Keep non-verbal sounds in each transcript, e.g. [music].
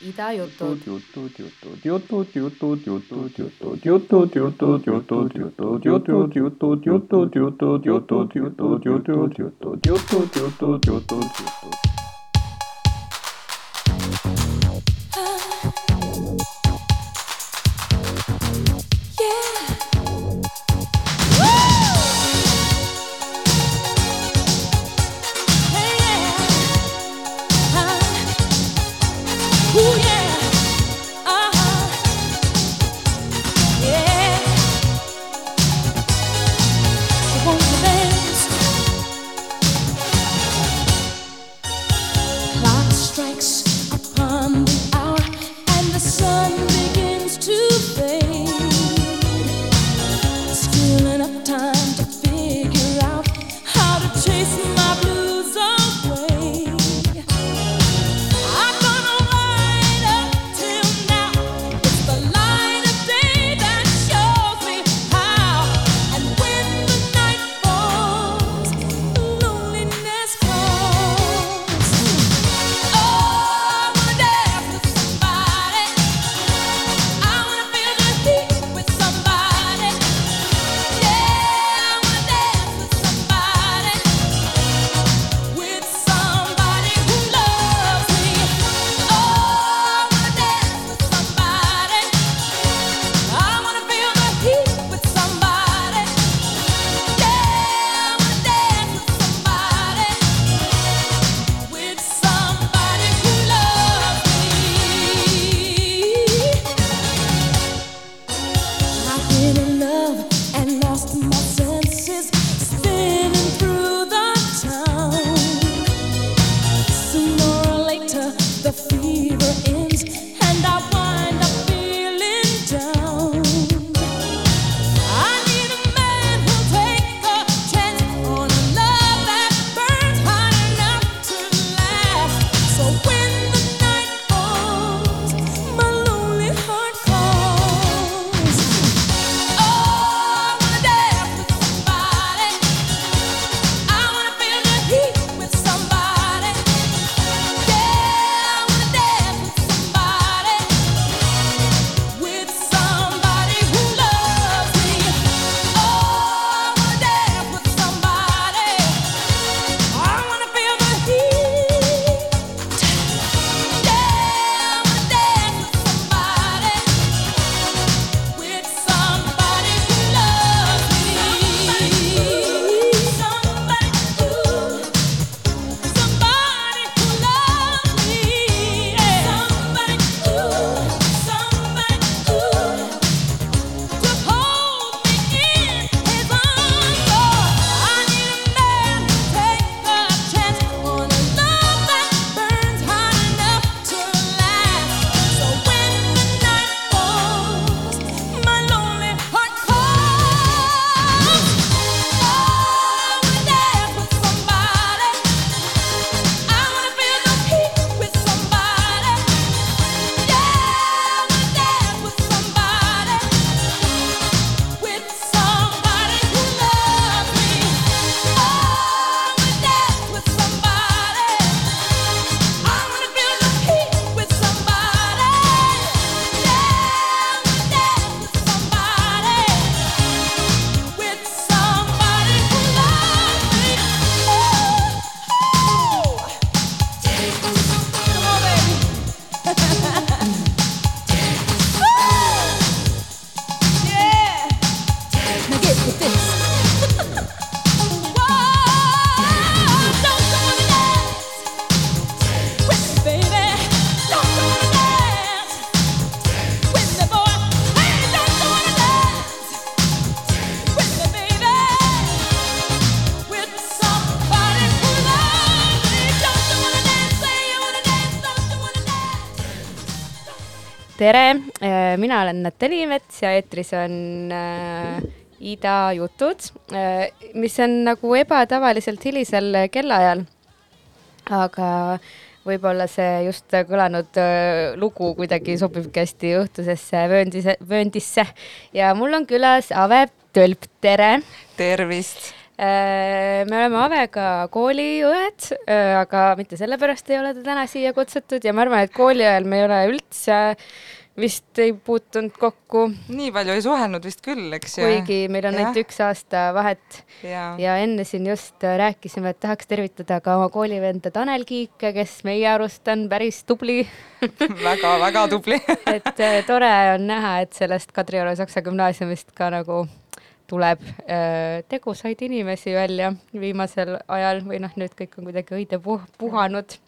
いだよと。tere, äh, mina olen Natali Mets ja eetris on äh, Ida jutud äh,, mis on nagu ebatavaliselt hilisel kellaajal. aga võib-olla see just kõlanud äh, lugu kuidagi sobibki hästi õhtusesse vööndise, vööndisse ja mul on külas Ave Tölp, tere. tervist me oleme Avega kooliõed, aga mitte sellepärast ei ole ta täna siia kutsutud ja ma arvan, et kooli ajal me ei ole üldse vist ei puutunud kokku, nii palju ei suhelnud vist küll, eks ju. kuigi meil on ainult üks aasta vahet. Ja, ja enne siin just äh, rääkisime, et tahaks tervitada ka oma koolivenda Tanel Kiike, kes meie arust on päris tubli. [laughs] Väga-väga tubli. [laughs] Et äh, tore on näha, et sellest Kadrioru Saksa gümnaasiumist ka nagu tuleb äh, tegusaid inimesi välja viimasel ajal või noh, nüüd kõik on kuidagi õide puh puhanud.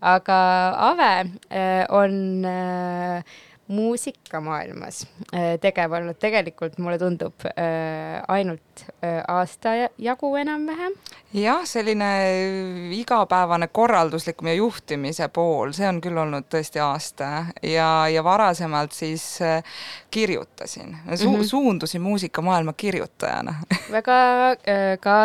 aga Ave äh, on äh, muusikamaailmas äh, tegev olnud tegelikult mulle tundub äh, ainult äh, aasta ja- jagu enam-vähem. jah, selline igapäevane korralduslikum ja juhtimise pool, see on küll olnud tõesti aasta ja, ja varasemalt siis kirjutasin Su, mm. -hmm. suundusin muusikamaailma kirjutajana [laughs] väga ka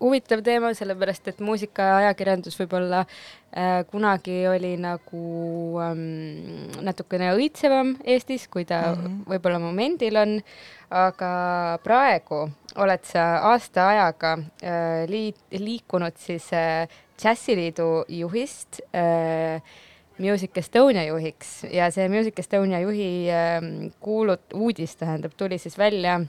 huvitav teema, sellepärast et muusikaajakirjandus võib-olla äh, kunagi oli nagu ähm, natukene õitsevam Eestis, kui ta mm. -hmm. võib-olla momendil on, aga praegu oled sa aasta ajaga äh, liit, liikunud siis äh, Džässiliidu juhist äh, Music Estonia juhiks ja see Music Estonia juhi äh, kuulut-, uudis tähendab, tuli siis välja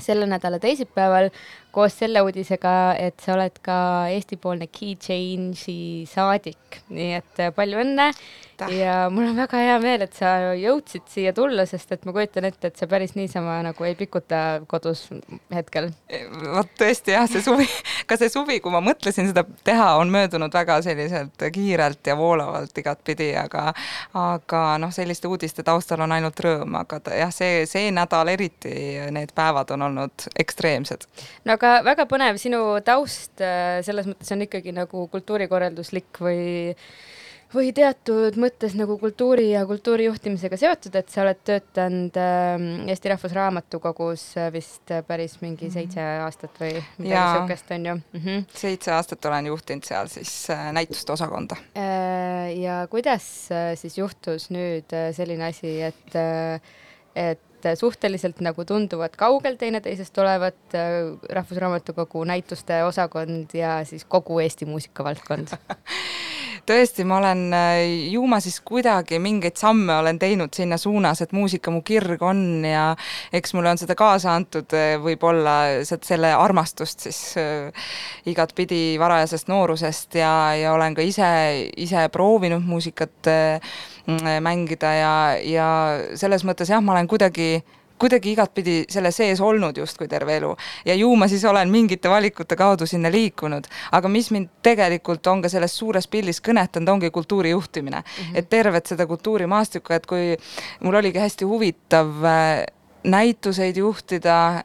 selle nädala teisipäeval koos selle uudisega, et sa oled ka Eesti-poolne Key Change'i saadik, nii et äh, palju õnne Aitäh. ja mul on väga hea meel, et sa jõudsid siia tulla, sest et ma kujutan ette, et sa päris niisama nagu ei pikuta kodus hetkel. vot tõesti jah, see suvi, ka see suvi, kui ma mõtlesin seda teha, on möödunud väga selliselt kiirelt ja voolavalt igatpidi, aga aga noh, selliste uudiste taustal on ainult rõõm, aga ta, jah, see, see nädal eriti, need päevad on olnud ekstreemsed. no aga väga põnev, sinu taust äh, selles mõttes on ikkagi nagu kultuurikorralduslik või või teatud mõttes nagu kultuuri ja kultuuri juhtimisega seotud, et sa oled töötanud äh, Eesti Rahvusraamatukogus äh, vist äh, päris mingi seitse aastat või midagi niisugust, on ju mm? -hmm. seitse aastat olen juhtinud seal siis näituste osakonda. Ja kuidas siis juhtus nüüd selline asi, et, äh, et suhteliselt nagu tunduvad kaugel teineteisest olevat äh, Rahvusraamatukogu näituste osakond ja siis kogu Eesti muusikavaldkond? [laughs] tõesti, ma olen äh, ju ma siis kuidagi mingeid samme olen teinud sinna suunas, et muusika mu kirg on ja eks mulle on seda kaasa antud äh, võib-olla se- selle armastust siis äh, igatpidi varajasest noorusest ja, ja olen ka ise, ise proovinud muusikat äh, mängida ja, ja selles mõttes jah, ma olen kuidagi kuidagi igatpidi selle sees olnud justkui terve elu ja ju ma siis olen mingite valikute kaudu sinna liikunud, aga mis mind tegelikult on ka selles suures pildis kõnetanud, ongi kultuuri juhtimine mm. -hmm. et tervet seda kultuurimaastikku, et kui mul oligi hästi huvitav äh, näituseid juhtida,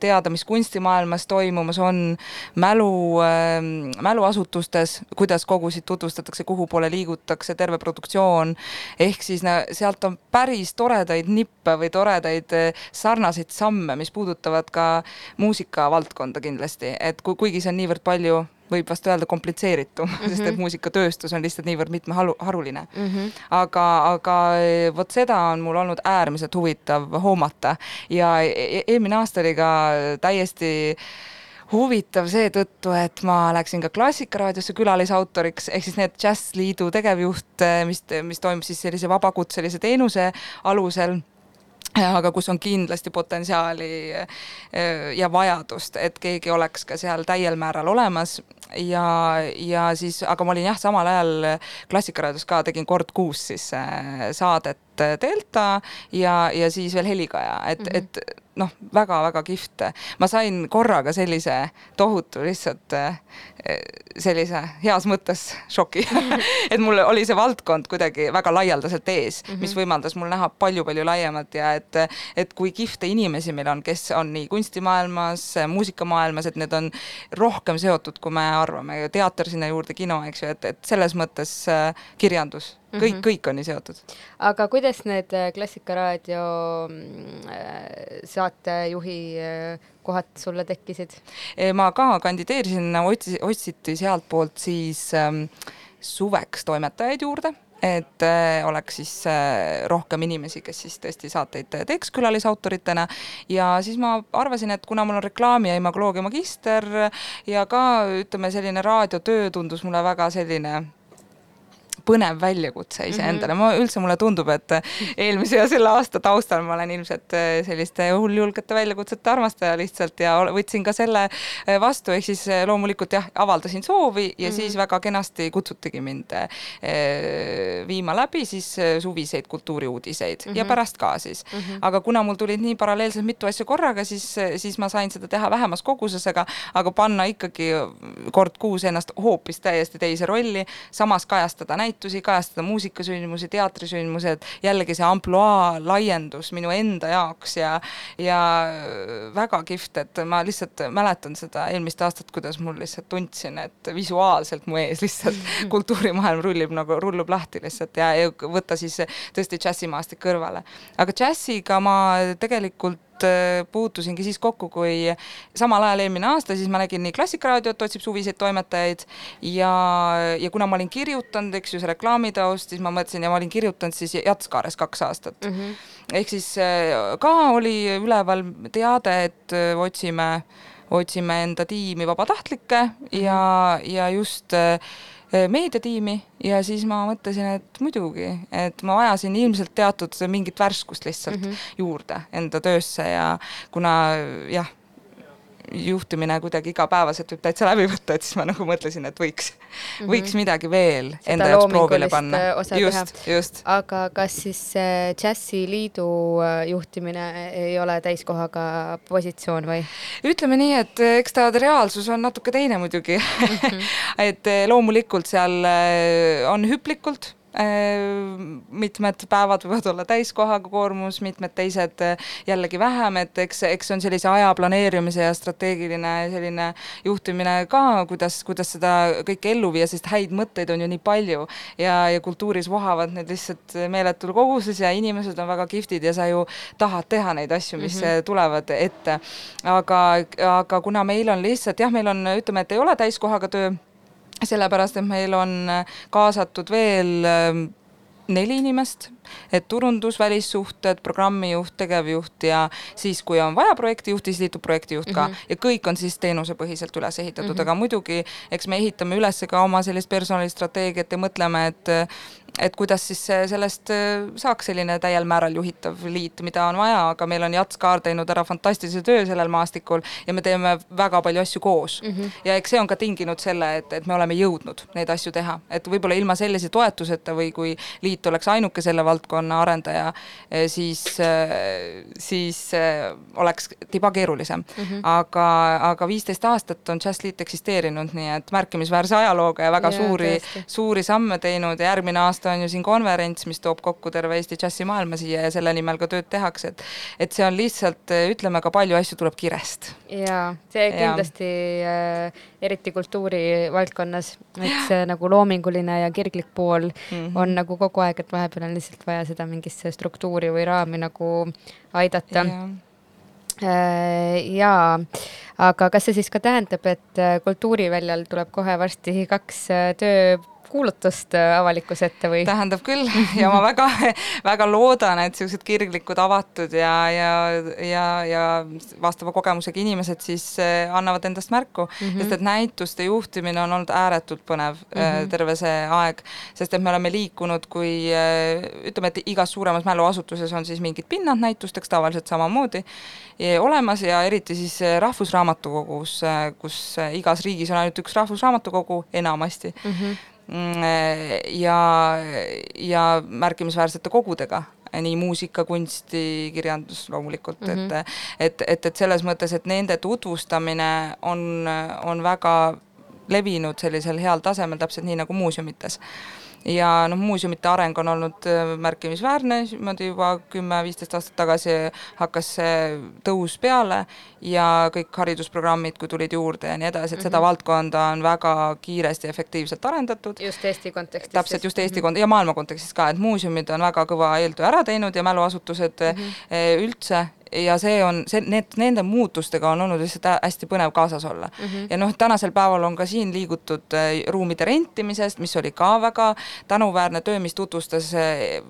teada, mis kunstimaailmas toimumas on, mälu äh,, mäluasutustes, kuidas kogusid tutvustatakse, kuhu poole liigutakse, terve produktsioon, ehk siis sealt on päris toredaid nippe või toredaid äh, sarnaseid samme, mis puudutavad ka muusikavaldkonda kindlasti, et kui, kuigi see on niivõrd palju võib vast öelda komplitseeritum mm, -hmm. sest et muusikatööstus on lihtsalt niivõrd mitmeharuline Mm -hmm. aga, aga e, vot seda on mul olnud äärmiselt huvitav hoomata ja e- e- eelmine aasta oli ka täiesti huvitav seetõttu, et ma läksin ka Klassikaraadiosse külalisautoriks, ehk siis need Džässliidu tegevjuht, mis, mis toimub siis sellise vabakutselise teenuse alusel aga kus on kindlasti potentsiaali eh, ja vajadust, et keegi oleks ka seal täiel määral olemas. Ja, ja siis, aga ma olin jah, samal ajal Klassikaraadios ka tegin kord kuus siis eh, saadet Delta ja, ja siis veel Helikaja, et mm, -hmm. et noh, väga-väga kihvt. ma sain korraga sellise tohutu lihtsalt eh, sellise heas mõttes šoki [laughs] et mul oli see valdkond kuidagi väga laialdaselt ees mm, -hmm. mis võimaldas mul näha palju-palju laiemat ja et, et kui kihvte inimesi meil on, kes on nii kunstimaailmas, muusikamaailmas, et need on rohkem seotud, kui me arvame, teater sinna juurde, kino, eks ju, et, et selles mõttes äh, kirjandus kõik mm, -hmm. kõik on nii seotud. aga kuidas need äh, Klassikaraadio mm, äh, saatejuhi äh, kohad sulle tekkisid? ma ka kandideerisin, otsi-, otsiti sealtpoolt siis ähm, suveks toimetajaid juurde et oleks siis rohkem inimesi, kes siis tõesti saateid teeks külalisautoritena ja siis ma arvasin, et kuna mul on reklaami ja imagoloogia magister ja ka ütleme, selline raadiotöö tundus mulle väga selline põnev väljakutse iseendale mm, -hmm. ma üldse, mulle tundub, et eelmise ja selle aasta taustal ma olen ilmselt äh, selliste hulljulgete väljakutsete armastaja lihtsalt ja võtsin ka selle äh, vastu, ehk siis äh, loomulikult jah, avaldasin soovi ja mm -hmm. siis väga kenasti kutsutigi mind viima läbi siis suviseid kultuuriuudiseid mm -hmm. ja pärast ka siis mm. -hmm. aga kuna mul tulid nii paralleelselt mitu asja korraga, siis, siis ma sain seda teha vähemas kogususega, aga panna ikkagi kord kuus ennast hoopis täiesti teise rolli, samas kajastada näitusi, kajastada muusikasündmusi, teatrisündmused, jällegi see ampluaa laiendus minu enda jaoks ja ja väga kihvt, et ma lihtsalt mäletan seda eelmist aastat, kuidas mul lihtsalt tundsin, et visuaalselt mu ees lihtsalt [laughs] kultuurimaailm rullib nagu, rullub lahti lihtsalt ja, ja võtta siis tõesti džässimaastik kõrvale. aga džässiga ma tegelikult puutusingi siis kokku, kui samal ajal eelmine aasta, siis ma nägin nii Klassikaraadiot otsib suviseid toimetajaid ja, ja kuna ma olin kirjutanud, eks ju, see reklaamitaust, siis ma mõtlesin ja ma olin kirjutanud siis Jatskaares kaks aastat mm. -hmm. ehk siis äh, ka oli üleval teade, et äh, otsime, otsime enda tiimi vabatahtlikke ja, ja just äh, meediatiimi ja siis ma mõtlesin, et muidugi, et ma vajasin ilmselt teatud mingit värskust lihtsalt mm -hmm. juurde enda töösse ja kuna jah, juhtimine kuidagi igapäevaselt võib täitsa läbi võtta, et siis ma nagu mõtlesin, et võiks mm, -hmm. võiks midagi veel Seda enda jaoks proovile panna. äh, osa just, just. aga kas siis džässiliidu äh, juhtimine ei ole täiskohaga positsioon või? ütleme nii, et eks ta reaalsus on natuke teine muidugi mm. -hmm. [laughs] et loomulikult seal on hüplikult mitmed päevad võivad olla täiskohaga koormus, mitmed teised jällegi vähem, et eks, eks see on sellise aja planeerimise ja strateegiline selline juhtimine ka, kuidas, kuidas seda kõike ellu viia, sest häid mõtteid on ju nii palju ja, ja kultuuris vohavad need lihtsalt meeletul koguses ja inimesed on väga kihvtid ja sa ju tahad teha neid asju, mis mm -hmm. tulevad ette. aga, aga kuna meil on lihtsalt jah, meil on, ütleme, et ei ole täiskohaga töö, sellepärast et meil on kaasatud veel ähm, neli inimest, et turundus, välissuhted, programmijuht, tegevjuht ja siis, kui on vaja projektijuhti, siis liitub projektijuht ka mm -hmm. ja kõik on siis teenusepõhiselt üles ehitatud mm, -hmm. aga muidugi eks me ehitame üles ka oma sellist personalistrateegiat ja mõtleme, et et kuidas siis sellest äh, saaks selline täiel määral juhitav liit, mida on vaja, aga meil on Jats Kaar teinud ära fantastilise töö sellel maastikul ja me teeme väga palju asju koos mm. -hmm. ja eks see on ka tinginud selle, et, et me oleme jõudnud neid asju teha, et võib-olla ilma sellise toetuseta või kui liit oleks ainuke selle valdkonna arendaja, siis, siis oleks tiba keerulisem mm. -hmm. aga, aga viisteist aastat on Jazzliit eksisteerinud, nii et märkimisväärse ajalooga ja väga ja, suuri, suuri samme teinud ja järgmine aasta on ju siin konverents, mis toob kokku terve Eesti džässimaailma siia ja selle nimel ka tööd tehakse, et et see on lihtsalt, ütleme ka palju asju tuleb kirest. jaa, see kindlasti äh, eriti kultuurivaldkonnas, et see nagu loominguline ja kirglik pool mm -hmm. on nagu kogu aeg, et vahepeal on lihtsalt vaja seda mingisse struktuuri või raami nagu aidata. Ja jaa, aga kas see siis ka tähendab, et kultuuriväljal tuleb kohe varsti kaks töö kuulutust avalikkuse ette või? tähendab küll [laughs] ja ma väga, väga loodan, et niisugused kirglikud, avatud ja, ja, ja, ja vastava kogemusega inimesed siis annavad endast märku mm, -hmm. sest et näituste juhtimine on olnud ääretult põnev mm -hmm. terve see aeg, sest et me oleme liikunud, kui ütleme, et igas suuremas mäluasutuses on siis mingid pinnad näitusteks tavaliselt samamoodi olemas ja eriti siis Rahvusraamatukogus, kus igas riigis on ainult üks rahvusraamatukogu enamasti mm. -hmm ja, ja märkimisväärsete kogudega, nii muusika, kunsti, kirjandus loomulikult mm, -hmm. et et, et, et selles mõttes, et nende tutvustamine on, on väga levinud sellisel heal tasemel, täpselt nii nagu muuseumites ja noh, muuseumite areng on olnud märkimisväärne, niimoodi juba kümme-viisteist aastat tagasi hakkas see tõus peale ja kõik haridusprogrammid, kui tulid juurde ja nii edasi, et mm -hmm. seda Mhm. valdkonda on väga kiiresti ja efektiivselt arendatud. just Eesti kontekstis. täpselt just Eesti kont- ja maailma kontekstis ka, et muuseumid on väga kõva eeltöö ära teinud ja mäluasutused mm -hmm. üldse ja see on, see, need, nende muutustega on olnud lihtsalt hä- hästi põnev kaasas olla mm. -hmm. ja noh, tänasel päeval on ka siin liigutud äh, ruumide rentimisest, mis oli ka väga tänuväärne töö, mis tutvustas äh,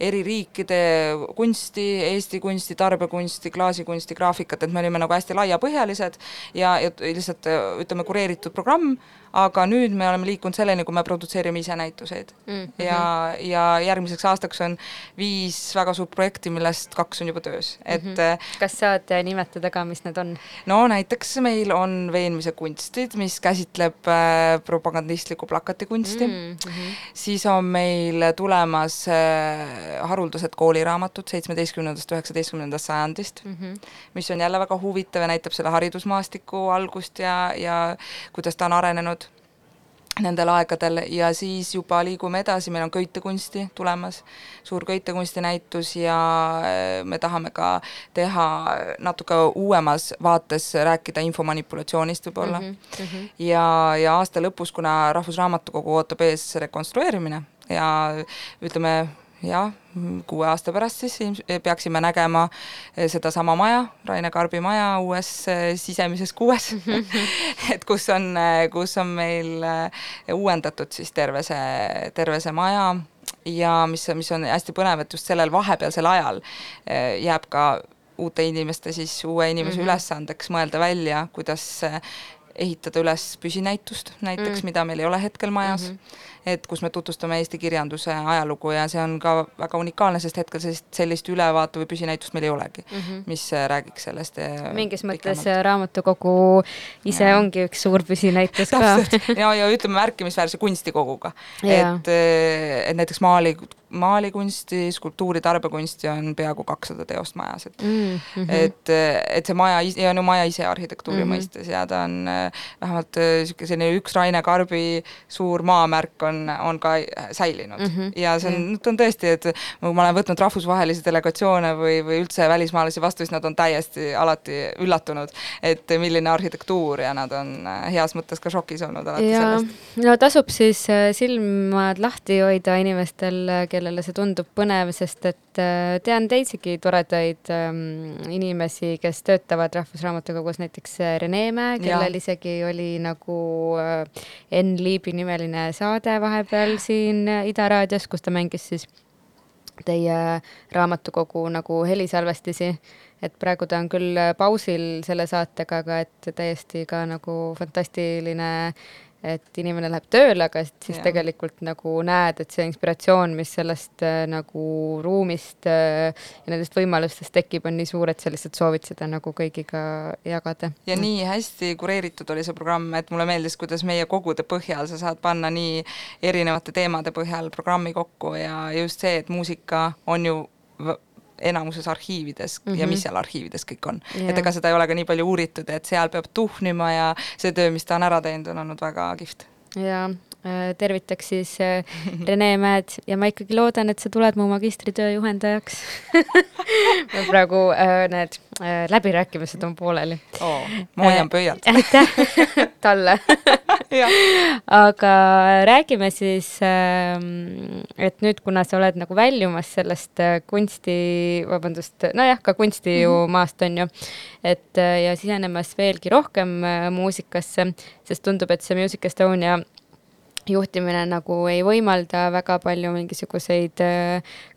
eri riikide kunsti, Eesti kunsti, tarbekunsti, klaasikunsti, graafikat, et me olime nagu hästi laiapõhjalised ja, ja lihtsalt äh, ütleme, kureeritud programm, aga nüüd me oleme liikunud selleni, kui me produtseerime ise näituseid mm. -hmm. ja, ja järgmiseks aastaks on viis väga suurt projekti, millest kaks on juba töös, et mm -hmm. kas saad äh, nimetada ka, mis need on? no näiteks meil on veenmise kunstid, mis käsitleb äh, propagandistlikku plakatikunsti mm, -hmm. siis on meil tulemas äh, haruldased kooliraamatud seitsmeteistkümnendast, üheksateistkümnendast sajandist mm, -hmm. mis on jälle väga huvitav ja näitab selle haridusmaastiku algust ja, ja kuidas ta on arenenud nendel aegadel ja siis juba liigume edasi, meil on köitekunsti tulemas, suur köitekunstinäitus ja äh, me tahame ka teha natuke uuemas vaates, rääkida infomanipulatsioonist võib-olla mm. -hmm. ja, ja aasta lõpus, kuna Rahvusraamatukogu ootab ees rekonstrueerimine ja ütleme, jah, kuue aasta pärast siis ilms- peaksime nägema eh, sedasama maja, Raine Karbi maja uues eh, sisemises kuues [laughs] [laughs] et kus on, kus on meil eh, uuendatud siis terve see, terve see maja ja mis, mis on hästi põnev, et just sellel vahepealsel ajal eh, jääb ka uute inimeste siis, uue inimese mm -hmm. ülesandeks mõelda välja, kuidas eh, ehitada üles püsinäitust näiteks mm., mida meil ei ole hetkel majas mm, -hmm. Et kus me tutvustame Eesti kirjanduse ajalugu ja see on ka väga unikaalne, sest hetkel sellist, sellist ülevaate või püsinäitust meil ei olegi mm, -hmm. mis äh, räägiks sellest äh, mingis mõttes äh, raamatukogu ise ja. ongi üks suur püsinäitus ka. ja, ja ütleme märkimisväärse kunstikoguga, et, et näiteks maali maalikunsti, skulptuuri, tarbekunsti on peaaegu kakssada teost majas, et mm -hmm. et, et see maja ja no maja ise arhitektuuri mm -hmm. mõistes ja ta on vähemalt niisugune selline üks Raine Karbi suur maamärk on, on ka säilinud mm -hmm. ja see on ta on tõesti, et kui ma olen võtnud rahvusvahelisi delegatsioone või, või üldse välismaalasi vastu, siis nad on täiesti alati üllatunud, et milline arhitektuur ja nad on heas mõttes ka šokis olnud alati ja, sellest. no tasub siis silmad lahti hoida inimestel, kellele see tundub põnev, sest et äh, tean teisigi toredaid ähm, inimesi, kes töötavad Rahvusraamatukogus, näiteks äh, Rene Mäe, kellel ja. isegi oli nagu äh, Enn Liibi nimeline saade vahepeal siin Ida raadios, kus ta mängis siis teie raamatukogu nagu helisalvestisi, et praegu ta on küll pausil selle saatega, aga et täiesti ka nagu fantastiline et inimene läheb tööle, aga siis ja. tegelikult nagu näed, et see inspiratsioon, mis sellest äh, nagu ruumist äh, ja nendest võimalustest tekib, on nii suur, et sa lihtsalt soovid seda nagu kõigiga jagada. ja nii hästi kureeritud oli see programm, et mulle meeldis, kuidas meie kogude põhjal sa saad panna nii erinevate teemade põhjal programmi kokku ja just see, et muusika on ju enamuses arhiivides mm -hmm. ja mis seal arhiivides kõik on yeah.. et ega seda ei ole ka nii palju uuritud, et seal peab tuhnima ja see töö, mis ta on ära teinud, on olnud väga kihvt. jaa, tervitaks siis äh, Rene Mäed ja ma ikkagi loodan, et sa tuled mu magistritöö juhendajaks [laughs] praegu äh, need äh, läbirääkimised on pooleli oh,. ma hoian pöialt. [laughs] aitäh [laughs] talle aga räägime siis, et nüüd, kuna sa oled nagu väljumas sellest kunsti, vabandust, nojah, ka kunsti ju mm -hmm. maast on ju, et ja sisenemas veelgi rohkem muusikasse, sest tundub, et see Music Estonia juhtimine nagu ei võimalda väga palju mingisuguseid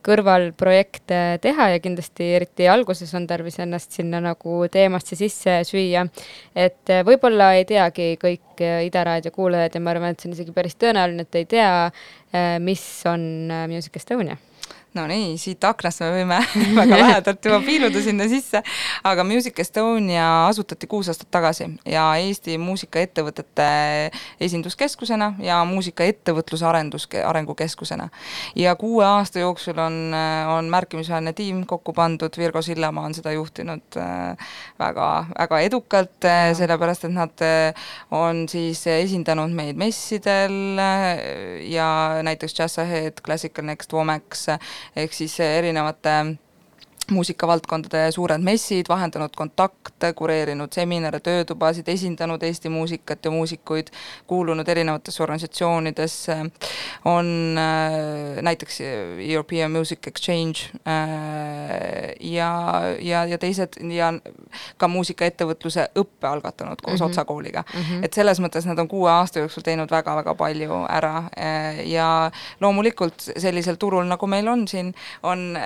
kõrvalprojekte teha ja kindlasti eriti alguses on tarvis ennast sinna nagu teemasse sisse süüa. et võib-olla ei teagi kõik Ida raadio kuulajad ja ma arvan, et see on isegi päris tõenäoline, et ei tea, mis on Music Estonia no nii, siit aknast me võime [laughs] [laughs] väga lähedalt juba piiluda sinna sisse, aga Music Estonia asutati kuus aastat tagasi ja Eesti muusikaettevõtete esinduskeskusena ja muusikaettevõtluse arendus, arengukeskusena. ja kuue aasta jooksul on, on märkimisväärne tiim kokku pandud, Virgo Sillamaa on seda juhtinud äh, väga, väga edukalt, äh, sellepärast et nad äh, on siis esindanud meid messidel ja näiteks Jazz Ahead, Classical Next Womex ehk siis erinevate muusikavaldkondade suured messid, vahendanud kontakte, kureerinud seminare, töötubasid, esindanud Eesti muusikat ja muusikuid, kuulunud erinevatesse organisatsioonidesse, on äh, näiteks European Music Exchange äh, ja, ja, ja teised ja ka muusikaettevõtluse õppe algatanud koos mm -hmm. Otsa kooliga mm. -hmm. et selles mõttes nad on kuue aasta jooksul teinud väga-väga palju ära äh, ja loomulikult sellisel turul, nagu meil on siin, on,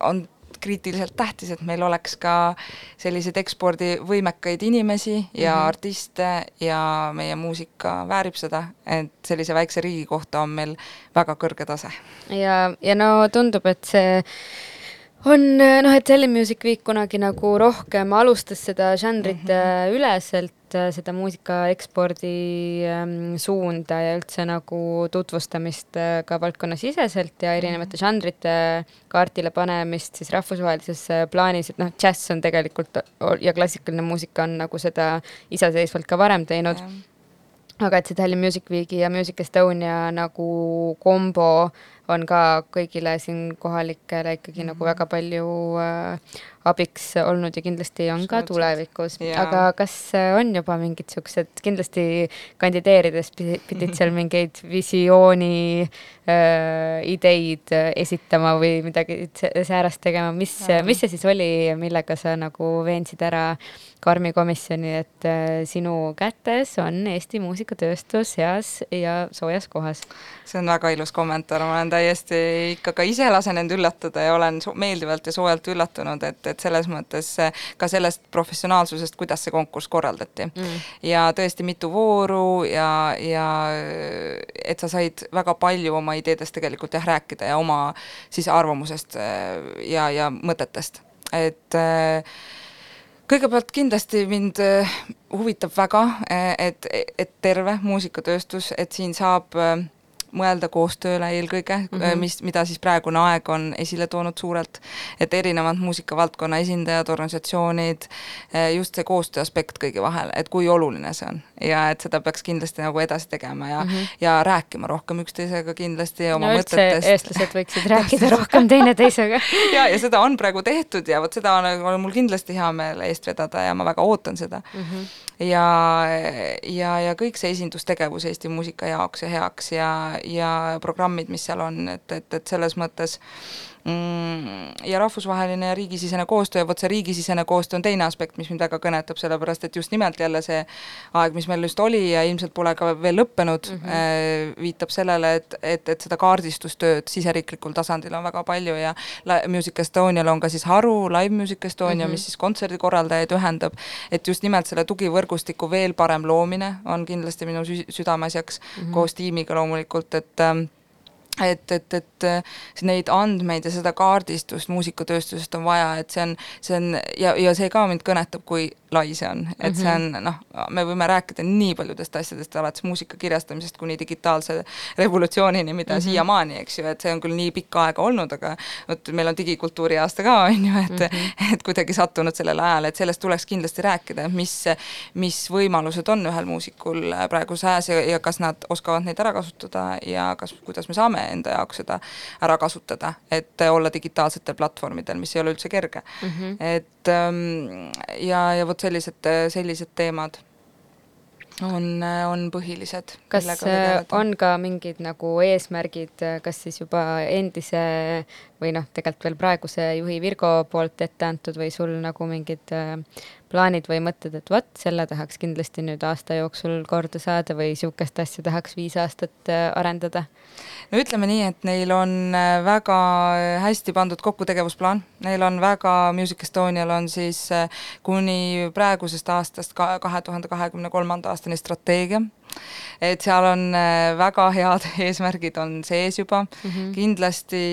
on kriitiliselt tähtis, et meil oleks ka selliseid ekspordivõimekaid inimesi ja mm -hmm. artiste ja meie muusika väärib seda, et sellise väikse riigi kohta on meil väga kõrge tase. ja, ja no tundub, et see on noh, et Selling Music Week kunagi nagu rohkem alustas seda žanrite mm -hmm. üleselt, seda muusika ekspordi ähm, suunda ja üldse nagu tutvustamist äh, ka valdkonnasiseselt ja erinevate Mhm. žanrite kaardile panemist siis rahvusvahelises äh, plaanis, et noh, džäss on tegelikult ja klassikaline muusika on nagu seda iseseisvalt ka varem teinud aga et see Tallinn Music Weeki ja Music Estonia nagu kombo on ka kõigile siin kohalikele ikkagi mm -hmm. nagu väga palju äh, abiks olnud ja kindlasti on ka tulevikus. Aga kas äh, on juba mingid siuksed, kindlasti kandideerides pi- pidid seal [laughs] mingeid visiooni äh, ideid esitama või midagi sä- säärast tegema, mis mis see siis oli, millega sa nagu veensid ära Karmi komisjoni, et äh, sinu kätes on Eesti muusikatööstus heas ja soojas kohas? see on väga ilus kommentaar, ma olen täiesti ikka ka ise lasen end üllatada ja olen meeldivalt ja soojalt üllatunud, et, et selles mõttes eh, ka sellest professionaalsusest, kuidas see konkurss korraldati mm.. ja tõesti mitu vooru ja, ja et sa said väga palju oma ideedest tegelikult jah rääkida ja oma siis arvamusest eh, ja, ja mõtetest, et äh, kõigepealt kindlasti mind huvitab väga, et, et terve muusikatööstus, et siin saab mõelda koostööle eelkõige mm, -hmm. mis, mida siis praegune aeg on esile toonud suurelt, et erinevad muusikavaldkonna esindajad, organisatsioonid, just see koostöö aspekt kõigi vahel, et kui oluline see on ja et seda peaks kindlasti nagu edasi tegema ja mm, -hmm. ja rääkima rohkem üksteisega kindlasti oma no mõtetest. eestlased võiksid [laughs] rääkida rohkem teineteisega. [laughs] ja, ja seda on praegu tehtud ja vot seda on, on mul kindlasti hea meel eest vedada ja ma väga ootan seda mm. -hmm. ja, ja, ja kõik see esindustegevus Eesti muusika jaoks ja heaks ja, ja programmid, mis seal on, et, et, et selles mõttes ja rahvusvaheline ja riigisisene koostöö, vot see riigisisene koostöö on teine aspekt, mis mind väga kõnetab, sellepärast et just nimelt jälle see aeg, mis meil just oli ja ilmselt pole ka veel lõppenud mm, -hmm. viitab sellele, et, et, et seda kaardistustööd siseriiklikul tasandil on väga palju ja Music Estonial on ka siis haru, Live Music Estonia mm, -hmm. mis siis kontserdikorraldajaid ühendab, et just nimelt selle tugivõrgustiku veel parem loomine on kindlasti minu sü südameasjaks mm -hmm. koos tiimiga loomulikult, et ähm, et, et, et neid andmeid ja seda kaardistust muusikatööstusest on vaja, et see on, see on ja, ja see ka mind kõnetab, kui lai see on, et see on noh, me võime rääkida nii paljudest asjadest, alates muusika kirjastamisest kuni digitaalse revolutsioonini, mida mm -hmm. siiamaani, eks ju, et see on küll nii pikka aega olnud, aga vot meil on digikultuuri aasta ka, on ju, et mm, -hmm. [laughs] et kuidagi sattunud sellele ajale, et sellest tuleks kindlasti rääkida, mis, mis võimalused on ühel muusikul praeguse ajas ja, ja kas nad oskavad neid ära kasutada ja kas, kuidas me saame enda jaoks seda ära kasutada, et olla digitaalsetel platvormidel, mis ei ole üldse kerge mm. -hmm. et ähm, ja, ja vot sellised, sellised teemad on, on põhilised. kas äh, on ka mingid nagu eesmärgid, kas siis juba endise või noh, tegelikult veel praeguse juhi Virgo poolt ette antud või sul nagu mingid äh, plaanid või mõtted, et vot selle tahaks kindlasti nüüd aasta jooksul korda saada või niisugust asja tahaks viis aastat äh, arendada? no ütleme nii, et neil on äh, väga hästi pandud kokku tegevusplaan, neil on väga, Music Estonial on siis äh, kuni praegusest aastast ka kahe tuhande kahekümne kolmanda aastani strateegia, et seal on äh, väga head [laughs] eesmärgid on sees juba mm, -hmm. kindlasti,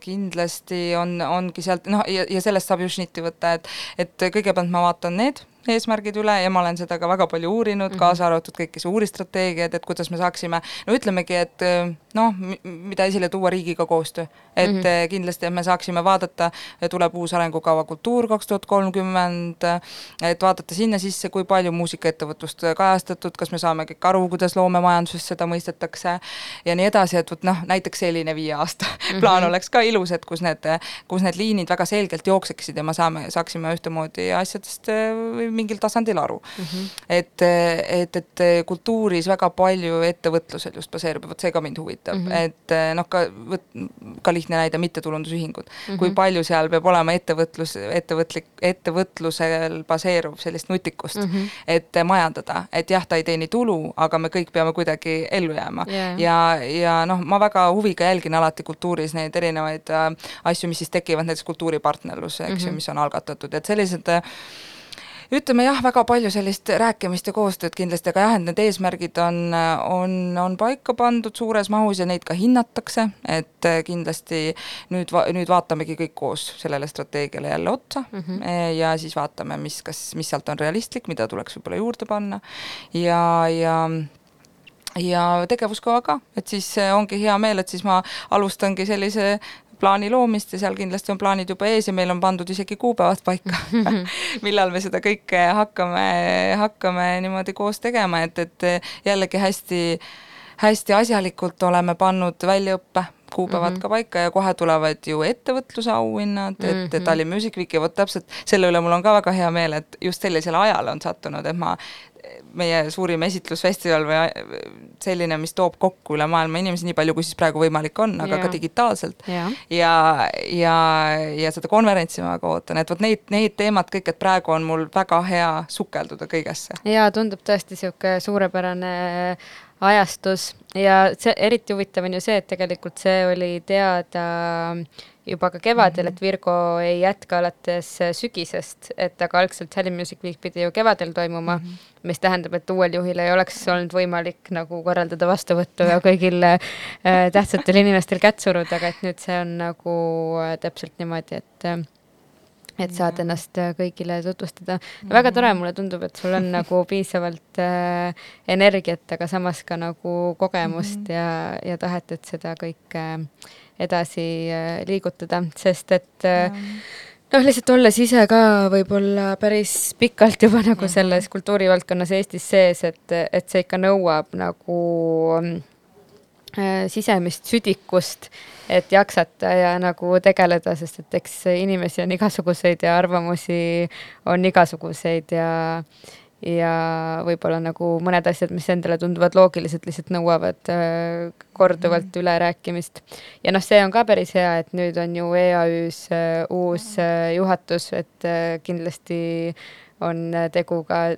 kindlasti on, ongi sealt noh, ja, ja sellest saab ju šnitti võtta, et et kõigepealt ma vaatan need eesmärgid üle ja ma olen seda ka väga palju uurinud mm, -hmm. kaasa arvatud kõiki suuristrateegiaid, et kuidas me saaksime, no ütlemegi, et noh, mida esile tuua riigiga koostöö. et mm -hmm. kindlasti, et me saaksime vaadata, tuleb uus arengukava Kultuur kaks tuhat kolmkümmend, et vaadata sinna sisse, kui palju muusikaettevõtlust kajastatud, kas me saame kõik aru, kuidas loomemajanduses seda mõistetakse ja nii edasi, et vot noh, näiteks selline viie aasta mm -hmm. plaan oleks ka ilus, et kus need, kus need liinid väga selgelt jookseksid ja me saame, saaksime ühtemoodi asjadest mingil tasandil aru mm. -hmm. et, et, et kultuuris väga palju ettevõtlusel just baseerub ja vot see ka mind huvitab mm, -hmm. et noh, ka ka lihtne näide, mittetulundusühingud mm, -hmm. kui palju seal peab olema ettevõtlus, ettevõtlik, ettevõtlusel baseeruv sellist nutikust mm, -hmm. et majandada, et jah, ta ei teeni tulu, aga me kõik peame kuidagi ellu jääma yeah. ja, ja noh, ma väga huviga jälgin alati kultuuris neid erinevaid äh, asju, mis siis tekivad näiteks kultuuripartnerlus, eks mm -hmm. ju, mis on algatatud, et sellised äh, ütleme jah, väga palju sellist rääkimist ja koostööd kindlasti, aga jah, et need eesmärgid on, on, on paika pandud suures mahus ja neid ka hinnatakse, et kindlasti nüüd, nüüd vaatamegi kõik koos sellele strateegiale jälle otsa mm -hmm. ja siis vaatame, mis, kas, mis sealt on realistlik, mida tuleks võib-olla juurde panna ja, ja ja tegevuskava ka, et siis ongi hea meel, et siis ma alustangi sellise plaani loomist ja seal kindlasti on plaanid juba ees ja meil on pandud isegi kuupäevad paika [laughs] millal me seda kõike hakkame, hakkame niimoodi koos tegema, et, et jällegi hästi, hästi asjalikult oleme pannud väljaõppe kuupäevad mm -hmm. ka paika ja kohe tulevad ju ettevõtluse auhinnad, et mm -hmm. Tallinn Music Week ja vot täpselt selle üle mul on ka väga hea meel, et just sellisele ajale on sattunud, et ma meie suurim esitlusfestival või selline, mis toob kokku üle maailma inimesi nii palju, kui siis praegu võimalik on, aga ja. ka digitaalselt. ja, ja, ja, ja seda konverentsi ma väga ootan, et vot neid, neid teemad kõik, et praegu on mul väga hea sukelduda kõigesse. ja tundub tõesti niisugune suurepärane ajastus ja see eriti huvitav on ju see, et tegelikult see oli teada juba ka kevadel, et Virgo ei jätka alates sügisest, et aga algselt Sally Music Week pidi ju kevadel toimuma mm, -hmm. mis tähendab, et uuel juhil ei oleks olnud võimalik nagu korraldada vastuvõttu ja kõigil äh, tähtsatel inimestel kätt suruda, aga et nüüd see on nagu äh, täpselt niimoodi, et äh, et saad ennast äh, kõigile tutvustada. väga tore, mulle tundub, et sul on [laughs] nagu piisavalt äh, energiat, aga samas ka nagu kogemust mm -hmm. ja, ja tahet, et seda kõike äh, edasi äh, liigutada, sest et äh, noh, lihtsalt olles ise ka võib-olla päris pikalt juba nagu mhm. selles kultuurivaldkonnas Eestis sees, et, et see ikka nõuab nagu äh, sisemist südikust et jaksata ja nagu tegeleda, sest et eks inimesi on igasuguseid ja arvamusi on igasuguseid ja ja võib-olla nagu mõned asjad, mis endale tunduvad loogilised, lihtsalt nõuavad äh, korduvalt mm. ülerääkimist. ja noh, see on ka päris hea, et nüüd on ju EAÜ-s äh, uus äh, juhatus, et äh, kindlasti on tegu ka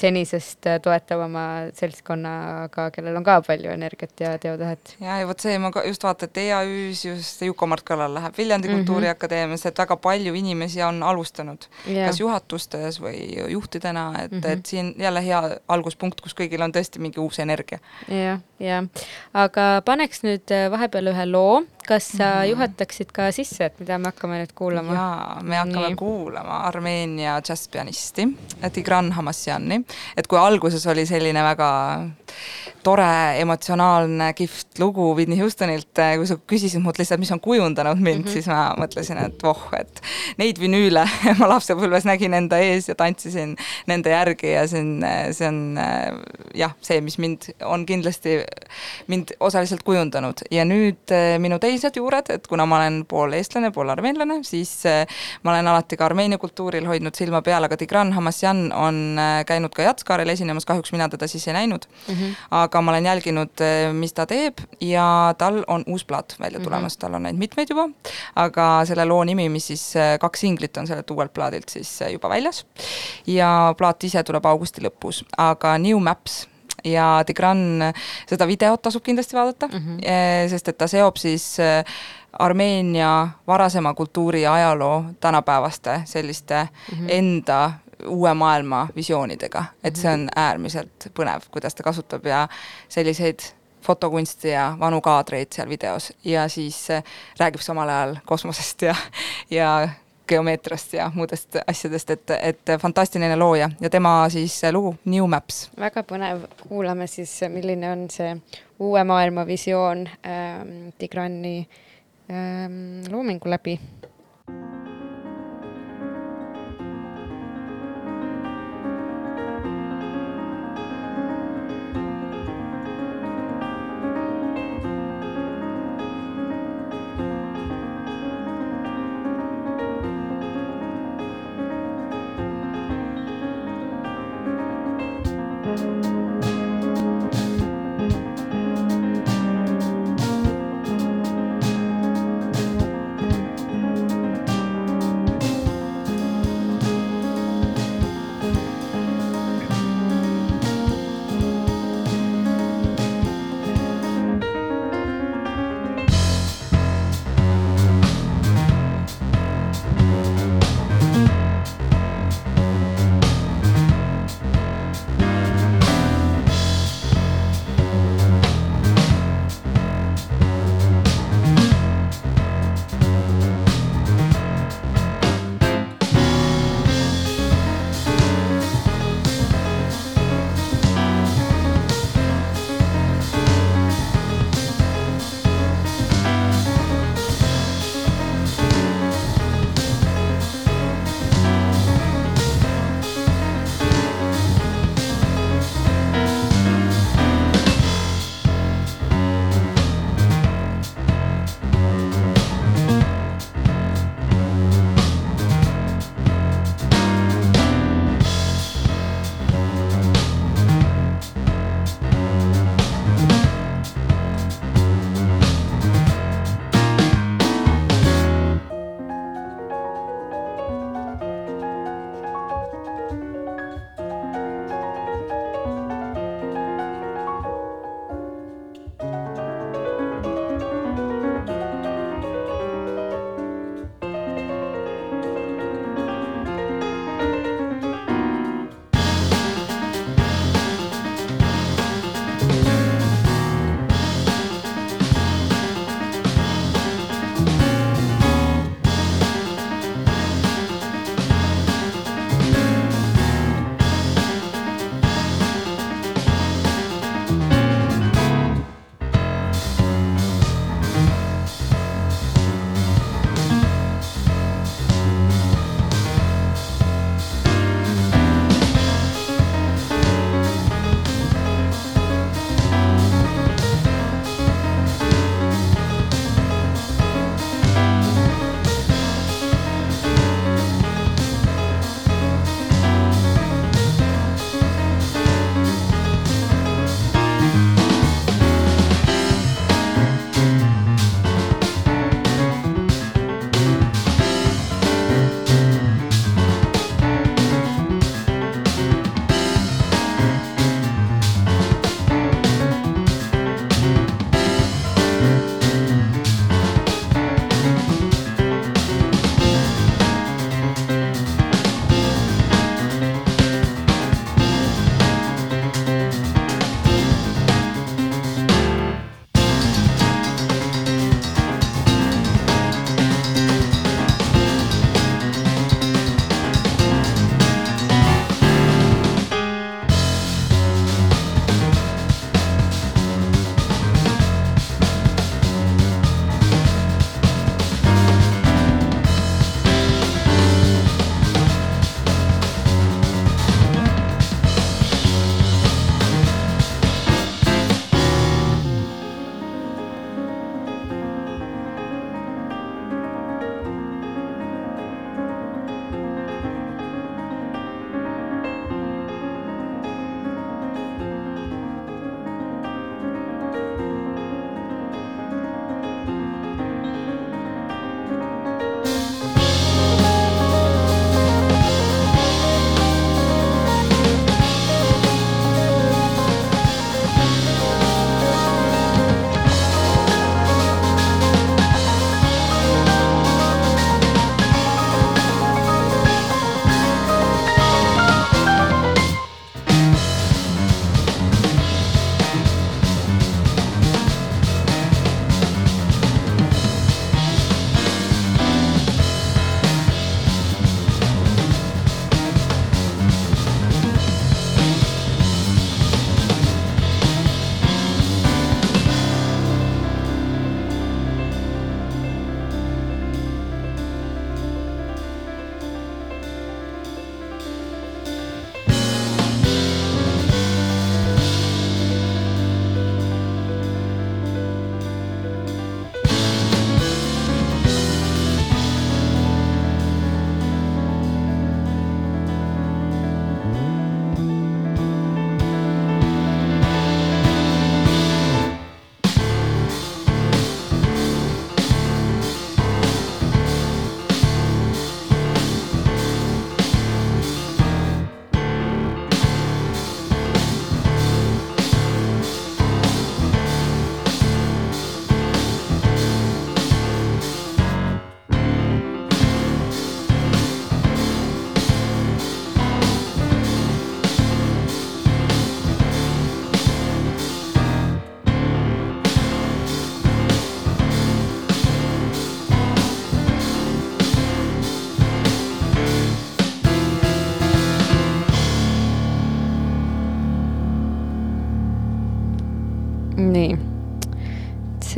senisest äh, toetavama seltskonnaga, kellel on ka palju energiat ja teotahet. ja, ja vot see, ma ka just vaatan, et EAÜ-s just Juku-Mart Kallal läheb Viljandi mm -hmm. Kultuuriakadeemias, et väga palju inimesi on alustanud yeah., kas juhatustes või juhtidena, et mm, -hmm. et siin jälle hea alguspunkt, kus kõigil on tõesti mingi uus energia. jah, jah, aga paneks nüüd äh, vahepeal ühe loo kas sa mm. juhataksid ka sisse, et mida me hakkame nüüd kuulama? jaa, me hakkame Nii. kuulama Armeenia džässpianisti Tigran Hamassiani, et kui alguses oli selline väga tore, emotsionaalne, kihvt lugu Whitney Houstonilt, kui sa küsisid mult lihtsalt, mis on kujundanud mind mm, -hmm. siis ma mõtlesin, et voh, et neid vinüüle [laughs] ma lapsepõlves nägin enda ees ja tantsisin nende järgi ja see on, see on jah, see, mis mind on kindlasti, mind osaliselt kujundanud ja nüüd minu teised juured, et kuna ma olen pool eestlane, pool armeenlane, siis ma olen alati ka Armeenia kultuuril hoidnud silma peal, aga Tigran Hamassian on käinud ka Jatskaarel esinemas, kahjuks mina teda siis ei näinud mm. -hmm aga ma olen jälginud, mis ta teeb ja tal on uus plaat välja mhm. tulemas mm, -hmm. tal on neid mitmeid juba, aga selle loo nimi, mis siis kaks singlit on sellelt uuelt plaadilt siis juba väljas ja plaat ise tuleb augusti lõpus, aga New Maps ja Tigran, seda videot tasub kindlasti vaadata mm, -hmm. sest et ta seob siis Armeenia varasema kultuuri ja ajaloo tänapäevaste selliste mm -hmm. enda uue maailma visioonidega, et see on äärmiselt põnev, kuidas ta kasutab ja selliseid fotokunsti ja vanu kaadreid seal videos ja siis äh, räägib samal ajal kosmosest ja, ja geomeetriast ja muudest asjadest, et, et fantastiline looja. Ja tema siis lugu New Maps. väga põnev, kuulame siis, milline on see uue maailma visioon ähm, Tigrani ähm, loomingu läbi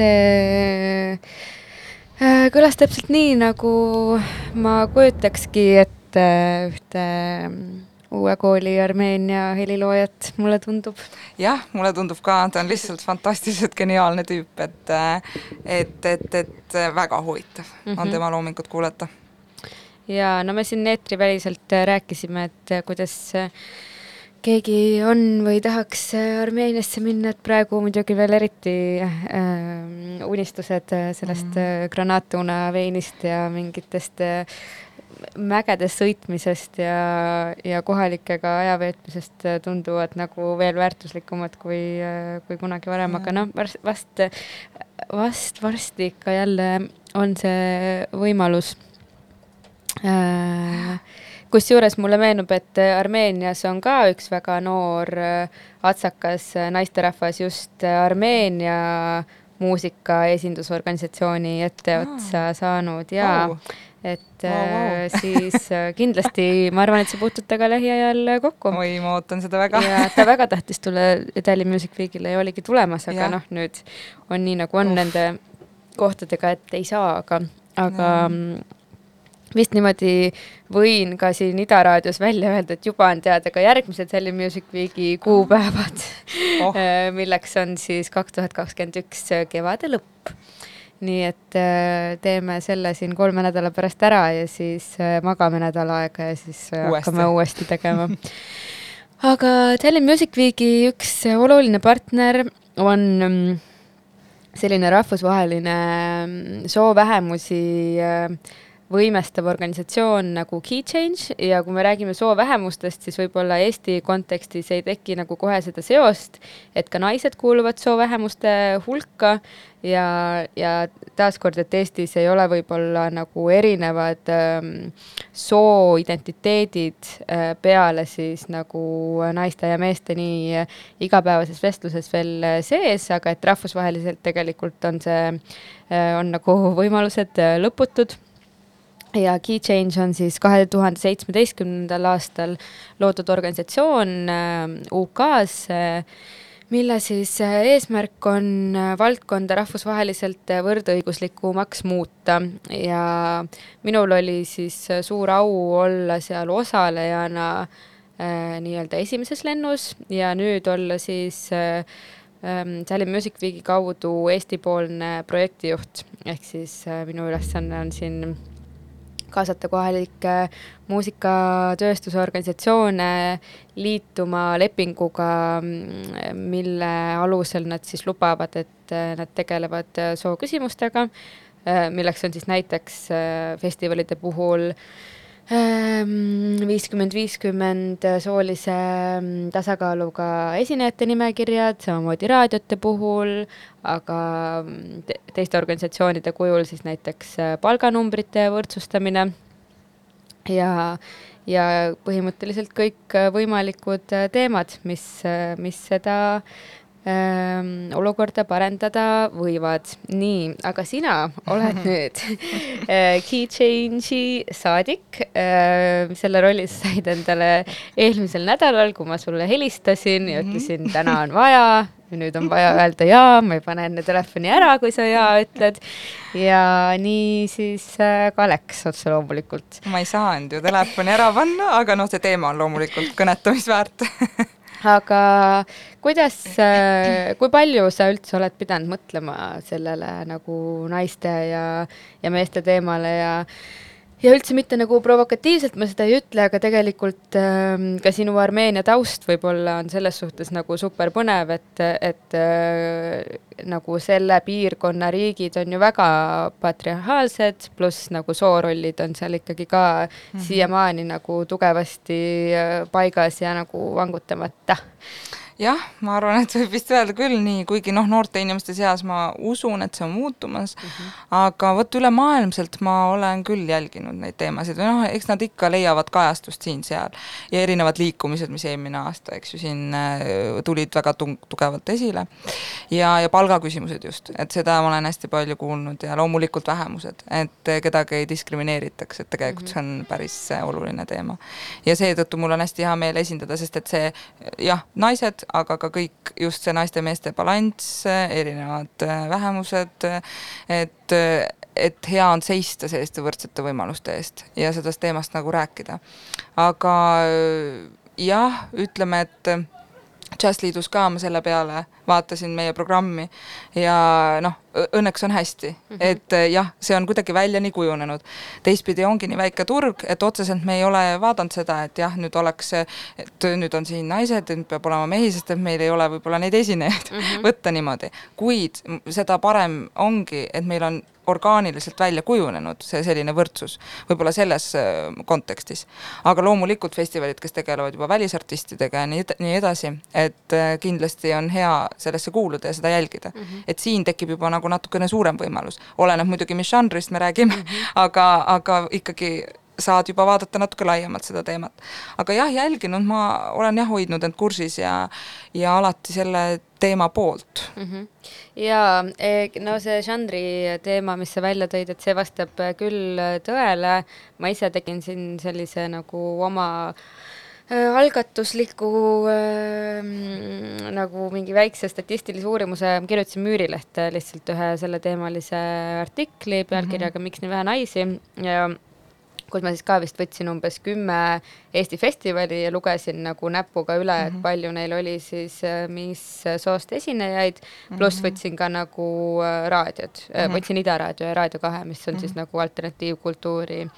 see äh, kõlas täpselt nii, nagu ma kujutakski ette ühte mm, uue kooli Armeenia heliloojat, mulle tundub. jah, mulle tundub ka, ta on lihtsalt fantastiliselt geniaalne tüüp, et et, et, et väga huvitav mm -hmm. on tema loomingut kuulata. ja no me siin eetriväliselt rääkisime, et kuidas keegi on või tahaks Armeeniasse minna, et praegu muidugi veel eriti äh, unistused sellest mm -hmm. granaatuna veinist ja mingitest äh, mägedes sõitmisest ja, ja kohalikega aja veetmisest tunduvad nagu veel väärtuslikumad kui, kui kunagi varem, aga noh, vast, vast, vast varsti ikka jälle on see võimalus äh, kusjuures mulle meenub, et Armeenias on ka üks väga noor atsakas naisterahvas just Armeenia muusika esindusorganisatsiooni etteotsa ah. saanud ja wow et wow, wow. [laughs] siis kindlasti ma arvan, et sa puutud temaga lähiajal kokku. oi, ma ootan seda väga. ja ta väga tahtis tulla Tallinn Music Weekile ja oligi tulemas, aga noh, nüüd on nii, nagu on Uff. nende kohtadega, et ei saa, aga, aga mm vist niimoodi võin ka siin Ida raadios välja öelda, et juba on teada ka järgmised Tallinn Music Weeki kuupäevad oh., [laughs] milleks on siis kaks tuhat kakskümmend üks kevade lõpp. nii et teeme selle siin kolme nädala pärast ära ja siis magame nädal aega ja siis uuesti. hakkame uuesti tegema. [laughs] aga Tallinn Music Weeki üks oluline partner on mm, selline rahvusvaheline mm, soovähemusi äh, võimestav organisatsioon nagu Key Change ja kui me räägime soovähemustest, siis võib-olla Eesti kontekstis ei teki nagu kohe seda seost, et ka naised kuuluvad soovähemuste hulka ja, ja taaskord, et Eestis ei ole võib-olla nagu erinevad ähm, sooidentiteedid äh, peale siis nagu naiste ja meeste nii äh, igapäevases vestluses veel äh, sees, aga et rahvusvaheliselt tegelikult on see äh,, on nagu võimalused äh, lõputud ja Key Change on siis kahe tuhande seitsmeteistkümnendal aastal loodud organisatsioon äh, UK-s äh,, mille siis äh, eesmärk on valdkonda rahvusvaheliselt võrdõiguslikumaks muuta. Ja minul oli siis suur au olla seal osalejana äh, nii-öelda esimeses lennus ja nüüd olla siis äh, ähm, Tallinn Music Weeki kaudu Eesti-poolne projektijuht, ehk siis äh, minu ülesanne on siin kaasata kohalikke muusikatööstuse organisatsioone liituma lepinguga, mille alusel nad siis lubavad, et nad tegelevad sooküsimustega, milleks on siis näiteks festivalide puhul äh, viiskümmend, viiskümmend soolise mm, tasakaaluga esinejate nimekirjad, samamoodi raadiote puhul, aga mm, te teiste organisatsioonide kujul siis näiteks äh, palganumbrite võrdsustamine. Ja, ja põhimõtteliselt kõik äh, võimalikud äh, teemad, mis, mis seda olukorda parendada võivad. nii, aga sina oled [laughs] nüüd äh, Key Change'i saadik äh,. selle rolli sa said endale eelmisel nädalal, kui ma sulle helistasin ja ütlesin, täna on vaja ja nüüd on vaja öelda jaa, ma ei pane enne telefoni ära, kui sa jaa ütled. ja nii siis äh, ka läks otse loomulikult. ma ei saanud ju telefoni ära panna, aga noh, see teema on loomulikult kõnetamist väärt [laughs] aga kuidas, kui palju sa üldse oled pidanud mõtlema sellele nagu naiste ja, ja meeste teemale ja ja üldse mitte nagu provokatiivselt ma seda ei ütle, aga tegelikult äh, ka sinu Armeenia taust võib-olla on selles suhtes nagu super põnev, et, et äh, nagu selle piirkonna riigid on ju väga patriarhaalsed, pluss nagu soorollid on seal ikkagi ka mm -hmm. siiamaani nagu tugevasti äh, paigas ja nagu vangutamata jah, ma arvan, et võib vist öelda küll nii, kuigi noh, noorte inimeste seas ma usun, et see on muutumas mm, -hmm. aga vot ülemaailmselt ma olen küll jälginud neid teemasid või noh, eks nad ikka leiavad kajastust siin-seal. ja erinevad liikumised, mis eelmine aasta, eks ju, siin äh, tulid väga tugevalt esile. ja, ja palgaküsimused just, et seda ma olen hästi palju kuulnud ja loomulikult vähemused, et kedagi ei diskrimineeritaks, et tegelikult mm -hmm. see on päris oluline teema. ja seetõttu mul on hästi hea meel esindada, sest et see jah, naised, aga ka kõik just see naiste-meeste balanss, erinevad äh, vähemused, et, et hea on seista selliste võrdsete võimaluste eest ja sellest teemast nagu rääkida. aga äh, jah, ütleme, et Jazzliidus ka ma selle peale vaatasin meie programmi ja noh, õnneks on hästi mm, -hmm. et eh, jah, see on kuidagi välja nii kujunenud. teistpidi ongi nii väike turg, et otseselt me ei ole vaadanud seda, et jah, nüüd oleks, et nüüd on siin naised, nüüd peab olema mehi, sest et meil ei ole võib-olla neid esinejaid mm -hmm. [laughs] võtta niimoodi, kuid seda parem ongi, et meil on orgaaniliselt välja kujunenud, see selline võrdsus, võib-olla selles äh, kontekstis. aga loomulikult festivalid, kes tegelevad juba välisartistidega ja nii, nii edasi, et äh, kindlasti on hea sellesse kuuluda ja seda jälgida mm. -hmm. et siin tekib juba nagu natukene suurem võimalus, oleneb muidugi, mis žanrist me räägime mm, -hmm. [laughs] aga, aga ikkagi saad juba vaadata natuke laiemalt seda teemat. aga jah, jälginud ma olen jah hoidnud end kursis ja, ja alati selle teema poolt mm. -hmm. ja e, no see žanri teema, mis sa välja tõid, et see vastab küll tõele. ma ise tegin siin sellise nagu oma Äh, algatusliku äh, nagu mingi väikse statistilise uurimuse, kirjutasin Müürilehte lihtsalt ühe selleteemalise artikli pealkirjaga mm -hmm. Miks nii vähe naisi ja kus ma siis ka vist võtsin umbes kümme Eesti festivali ja lugesin nagu näpuga üle et mhm. palju neil oli siis äh, mis soost esinejaid, pluss mm -hmm. võtsin ka nagu äh, raadiod mm, -hmm. võtsin Ida Raadio ja Raadio kahe, mis on siis nagu alternatiivkultuuri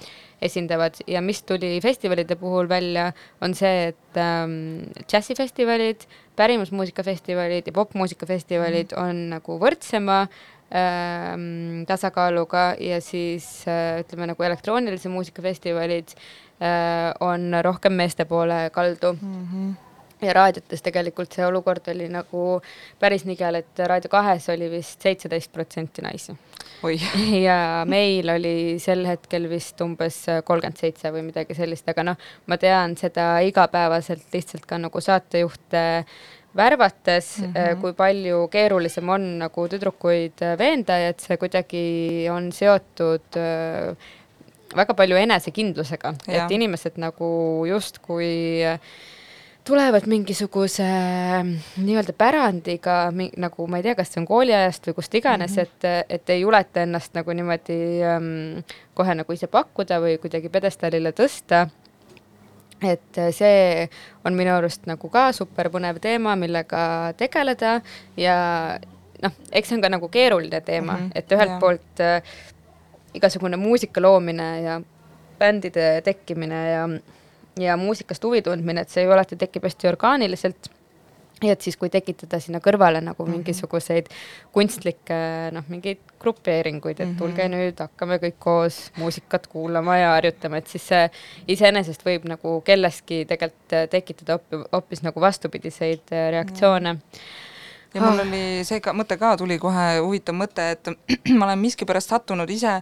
esindavad ja mis tuli festivalide puhul välja, on see, et ähm, džässifestivalid, pärimusmuusikafestivalid ja popmuusikafestivalid mm -hmm. on nagu võrdsema ähm, tasakaaluga ja siis äh, ütleme nagu elektroonilise muusika festivalid äh, on rohkem meeste poole kaldu mm. -hmm ja raadiotes tegelikult see olukord oli nagu päris nigel, et Raadio kahes oli vist seitseteist protsenti naisi. [laughs] ja meil oli sel hetkel vist umbes kolmkümmend seitse või midagi sellist, aga noh, ma tean seda igapäevaselt lihtsalt ka nagu saatejuhte äh, värvates mm, -hmm. kui palju keerulisem on nagu tüdrukuid äh, veenda ja et see kuidagi on seotud äh, väga palju enesekindlusega, et inimesed nagu justkui tulevad mingisuguse nii-öelda pärandiga, nagu ma ei tea, kas see on kooliajast või kust iganes mm, -hmm. et, et ei juleta ennast nagu niimoodi um, kohe nagu ise pakkuda või kuidagi pjedestaalile tõsta et äh, see on minu arust nagu ka super põnev teema, millega tegeleda. Ja noh, eks see on ka nagu keeruline teema. Mm, -hmm, et ühelt yeah. poolt äh, igasugune muusika loomine ja bändide tekkimine ja, ja muusikast huvi tundmine, et see ju alati tekib hästi orgaaniliselt ja et siis, kui tekitada sinna kõrvale nagu -hmm. mingisuguseid kunstlikke noh, mingeid grupeeringuid, et tulge nüüd, hakkame kõik koos muusikat kuulama ja harjutama, et siis see iseenesest võib nagu kelleski tegelikult tekitada hoopis nagu vastupidiseid äh, reaktsioone mm. -hmm ja mul ah. oli see ka, mõte ka tuli kohe huvitav mõte, et [clears throat] ma olen miskipärast sattunud ise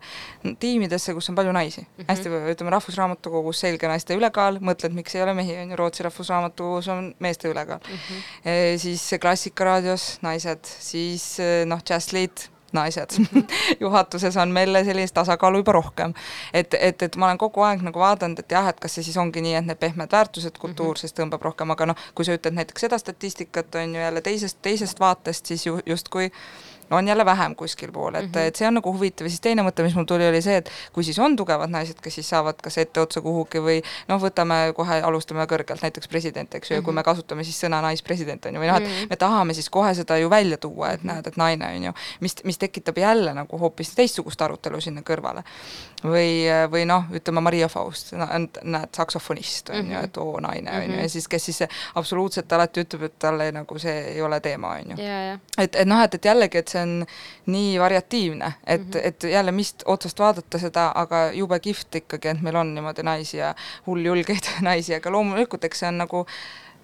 tiimidesse, kus on palju naisi mm. -hmm. hästi, ütleme Rahvusraamatukogus selge naiste ülekaal, mõtled, miks ei ole mehi, on ju, Rootsi Rahvusraamatukogus on meeste ülekaal mm. -hmm. E, siis Klassikaraadios naised, siis noh, Jazzliit naised [laughs] juhatuses on meil sellist tasakaalu juba rohkem. et, et, et ma olen kogu aeg nagu vaadanud, et jah, et kas see siis ongi nii, et need pehmed väärtused, kultuur mm -hmm. siis tõmbab rohkem, aga noh, kui sa ütled näiteks seda statistikat, on ju jälle teisest, teisest vaatest, siis ju justkui on jälle vähem kuskil pool, et mm, -hmm. et see on nagu huvitav ja siis teine mõte, mis mul tuli, oli see, et kui siis on tugevad naised, kes siis saavad kas etteotsa kuhugi või noh, võtame kohe, alustame kõrgelt, näiteks president, eks ju mm, -hmm. ja kui me mhm. kasutame siis sõna naispresident, on ju, või noh, et mm -hmm. me tahame siis kohe seda ju välja tuua, et -hmm. näed, et naine, on ju, mis, mis tekitab jälle nagu hoopis teistsugust arutelu sinna kõrvale. Või, või noh, ütleme Maria Faust, näed, saksofonist, on mm -hmm. ju, mhm. et oo, naine, on ju, ja mhm. siis kes siis absoluutselt alati ütleb, et talle nagu see ei ole teema, on ju. et, et noh, et, et jällegi, et see on nii variatiivne, et mm, -hmm. et jälle, mis otsast vaadata seda, aga jube kihvt ikkagi, et meil on niimoodi naisi ja hulljulgeid [laughs] naisi, aga loomulikult, eks see on nagu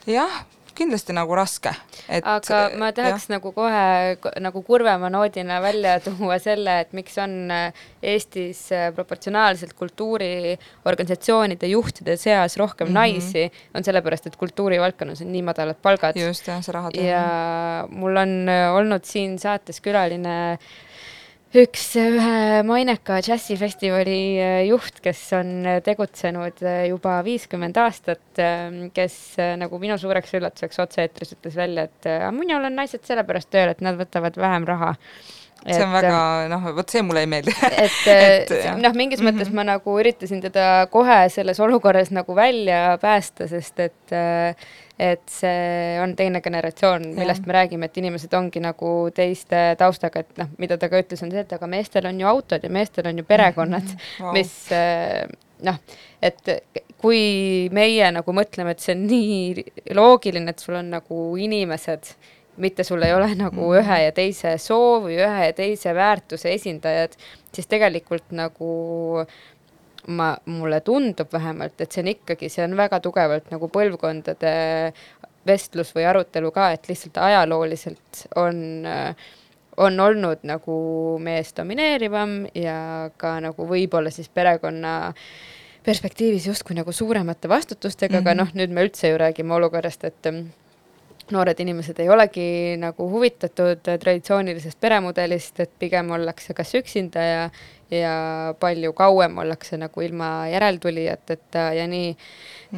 jah, kindlasti nagu raske. aga ma tahaks jah. nagu kohe nagu kurvema noodina välja [laughs] tuua selle, et miks on äh, Eestis äh, proportsionaalselt kultuuriorganisatsioonide juhtide seas rohkem mm -hmm. naisi, on sellepärast, et kultuurivaldkonnas on nii madalad palgad. just, jah, see raha ja mul on äh, olnud siin saates külaline üks ühe maineka džässifestivali äh, juht, kes on äh, tegutsenud äh, juba viiskümmend aastat, kes äh, nagu minu suureks üllatuseks otse-eetris ütles välja, et äh, minul on naised sellepärast tööl, et nad võtavad vähem raha. See on väga, noh, vot see mulle ei meeldi [laughs] et, Et, et jah. noh, mingis mõttes ma nagu üritasin teda kohe selles olukorras nagu välja päästa, sest et äh, et see on teine generatsioon, millest me räägime, et inimesed ongi nagu teiste taustaga, et noh, mida ta ka ütles, on see, et aga meestel on ju autod ja meestel on ju perekonnad [laughs] mm. -hmm. mis äh, noh, et kui meie nagu mõtleme, et see on nii loogiline, et sul on nagu inimesed, mitte sul ei ole nagu ühe ja teise soovi, ühe ja teise väärtuse esindajad, siis tegelikult nagu ma, mulle tundub vähemalt, et see on ikkagi, see on väga tugevalt nagu põlvkondade vestlus või arutelu ka, et lihtsalt ajalooliselt on on olnud nagu mees domineerivam ja ka nagu võib-olla siis perekonna perspektiivis justkui nagu suuremate vastutustega mm, -hmm. aga noh, nüüd me üldse ju räägime olukorrast, et mm, noored inimesed ei olegi nagu huvitatud traditsioonilisest peremudelist, et pigem ollakse kas üksinda ja, ja palju kauem ollakse nagu ilma järeltulijateta ja nii.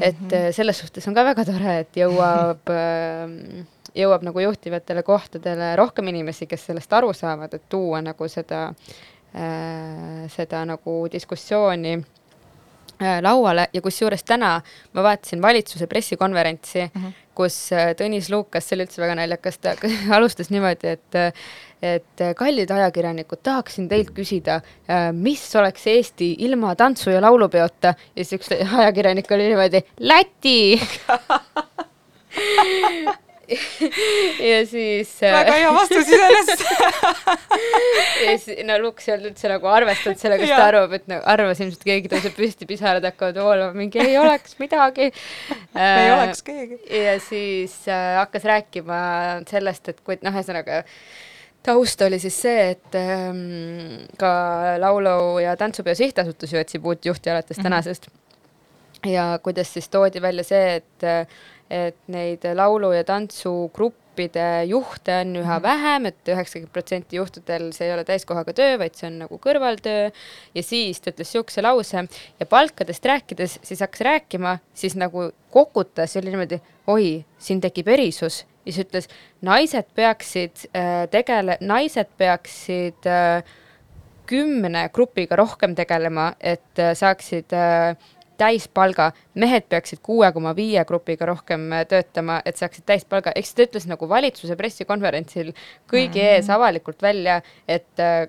et Mhm. äh, selles suhtes on ka väga tore, et jõuab [laughs] jõuab nagu juhtivatele kohtadele rohkem inimesi, kes sellest aru saavad, et tuua nagu seda äh,, seda nagu diskussiooni äh, lauale ja kusjuures täna ma vaatasin valitsuse pressikonverentsi mm, -hmm. kus äh, Tõnis Lukas, see oli üldse väga naljakas, ta [laughs] alustas niimoodi, et äh, et äh, kallid ajakirjanikud, tahaksin teilt küsida, mis oleks Eesti ilma tantsu- ja laulupeota ja siis [laughs] üks ajakirjanik oli niimoodi, Läti [laughs] [laughs] ja siis äh, väga hea vastus iseenesest [laughs] ja siis no Luks ei olnud üldse nagu arvestanud sellega, sest ta arvab, et nagu arvas ilmselt keegi tõuseb püsti, pisarad hakkavad voolama, mingi ei oleks midagi [laughs] ei oleks keegi. ja siis äh, hakkas rääkima sellest, et kui noh, ühesõnaga taust oli siis see, et ähm, ka laulu- ja tantsupeo sihtasutus ju otsib uut juhti alates mm -hmm. tänasest ja kuidas siis toodi välja see, et, et neid laulu- ja tantsugruppide juhte on üha -hmm. vähem et, et üheksakümmend protsenti juhtudel see ei ole täiskohaga töö, vaid see on nagu kõrvaltöö. ja siis ta ütles siukse lause ja palkadest rääkides, siis hakkas rääkima, siis nagu kokutas ja oli niimoodi, oi, siin tekib erisus ja siis ütles, naised peaksid äh, tegele-, naised peaksid äh, kümne grupiga rohkem tegelema, et äh, saaksid äh, täispalga, mehed peaksid kuue koma viie grupiga rohkem äh, töötama, et saaksid täispalga, ehk siis ta ütles nagu valitsuse pressikonverentsil kõigi mm -hmm. ees avalikult välja, et äh,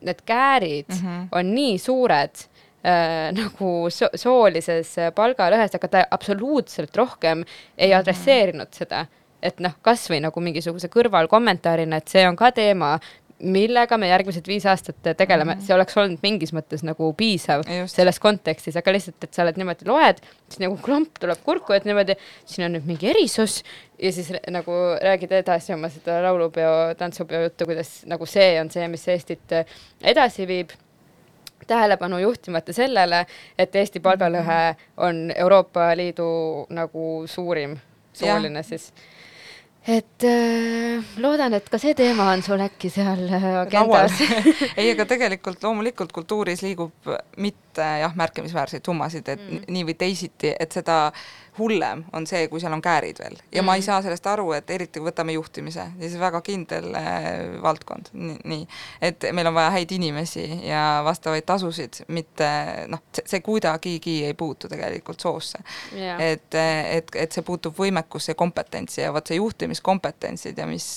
need käärid mm -hmm. on nii suured äh, nagu so soolises äh, palgalõhes, aga ta absoluutselt rohkem ei adresseerinud seda et noh, kasvõi nagu mingisuguse kõrvalkommentaarina, et see on ka teema, millega me järgmised viis aastat tegeleme mm, -hmm. see oleks olnud mingis mõttes nagu piisav Just. selles kontekstis, aga lihtsalt, et sa oled niimoodi loed, siis nagu klomp tuleb kurku, et niimoodi, siin on nüüd mingi erisus ja siis nagu räägid edasi oma seda laulupeo, tantsupeo juttu, kuidas nagu see on see, mis Eestit edasi viib tähelepanu juhtimata sellele, et Eesti palgalõhe on Euroopa Liidu nagu suurim sooline siis. Et äh, loodan, et ka see teema on sul äkki seal äh, agendas. [laughs] ei, aga tegelikult loomulikult kultuuris liigub mitte jah, märkimisväärseid summasid, et mm. nii või teisiti, et seda hullem on see, kui seal on käärid veel ja mm. ma ei saa sellest aru, et eriti kui võtame juhtimise, siis väga kindel äh, valdkond, nii, et meil on vaja häid inimesi ja vastavaid tasusid, mitte noh, see kuidagigi ei puutu tegelikult soosse Jaa. et, et, et see puutub võimekusse ja kompetentsi ja vot see juhtimiskompetentsid ja mis,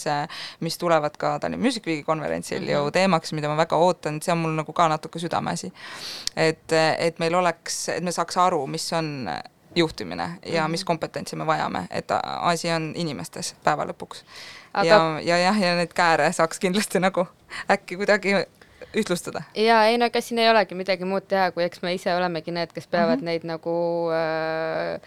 mis tulevad ka Tallinna Music Weeki konverentsil mm -hmm. ju teemaks, mida ma väga ootan, see on mul nagu ka natuke südameasi. et, et meil oleks, et me saaks aru, mis on juhtimine ja -hmm. mis kompetentsi me vajame, et asi on inimestes päeva lõpuks aga... ja, ja jah, ja neid kääre saaks kindlasti nagu äkki kuidagi ühtlustada. ja ei no ega siin ei olegi midagi muud teha, kui eks me ise olemegi need, kes peavad mm -hmm. neid nagu äh,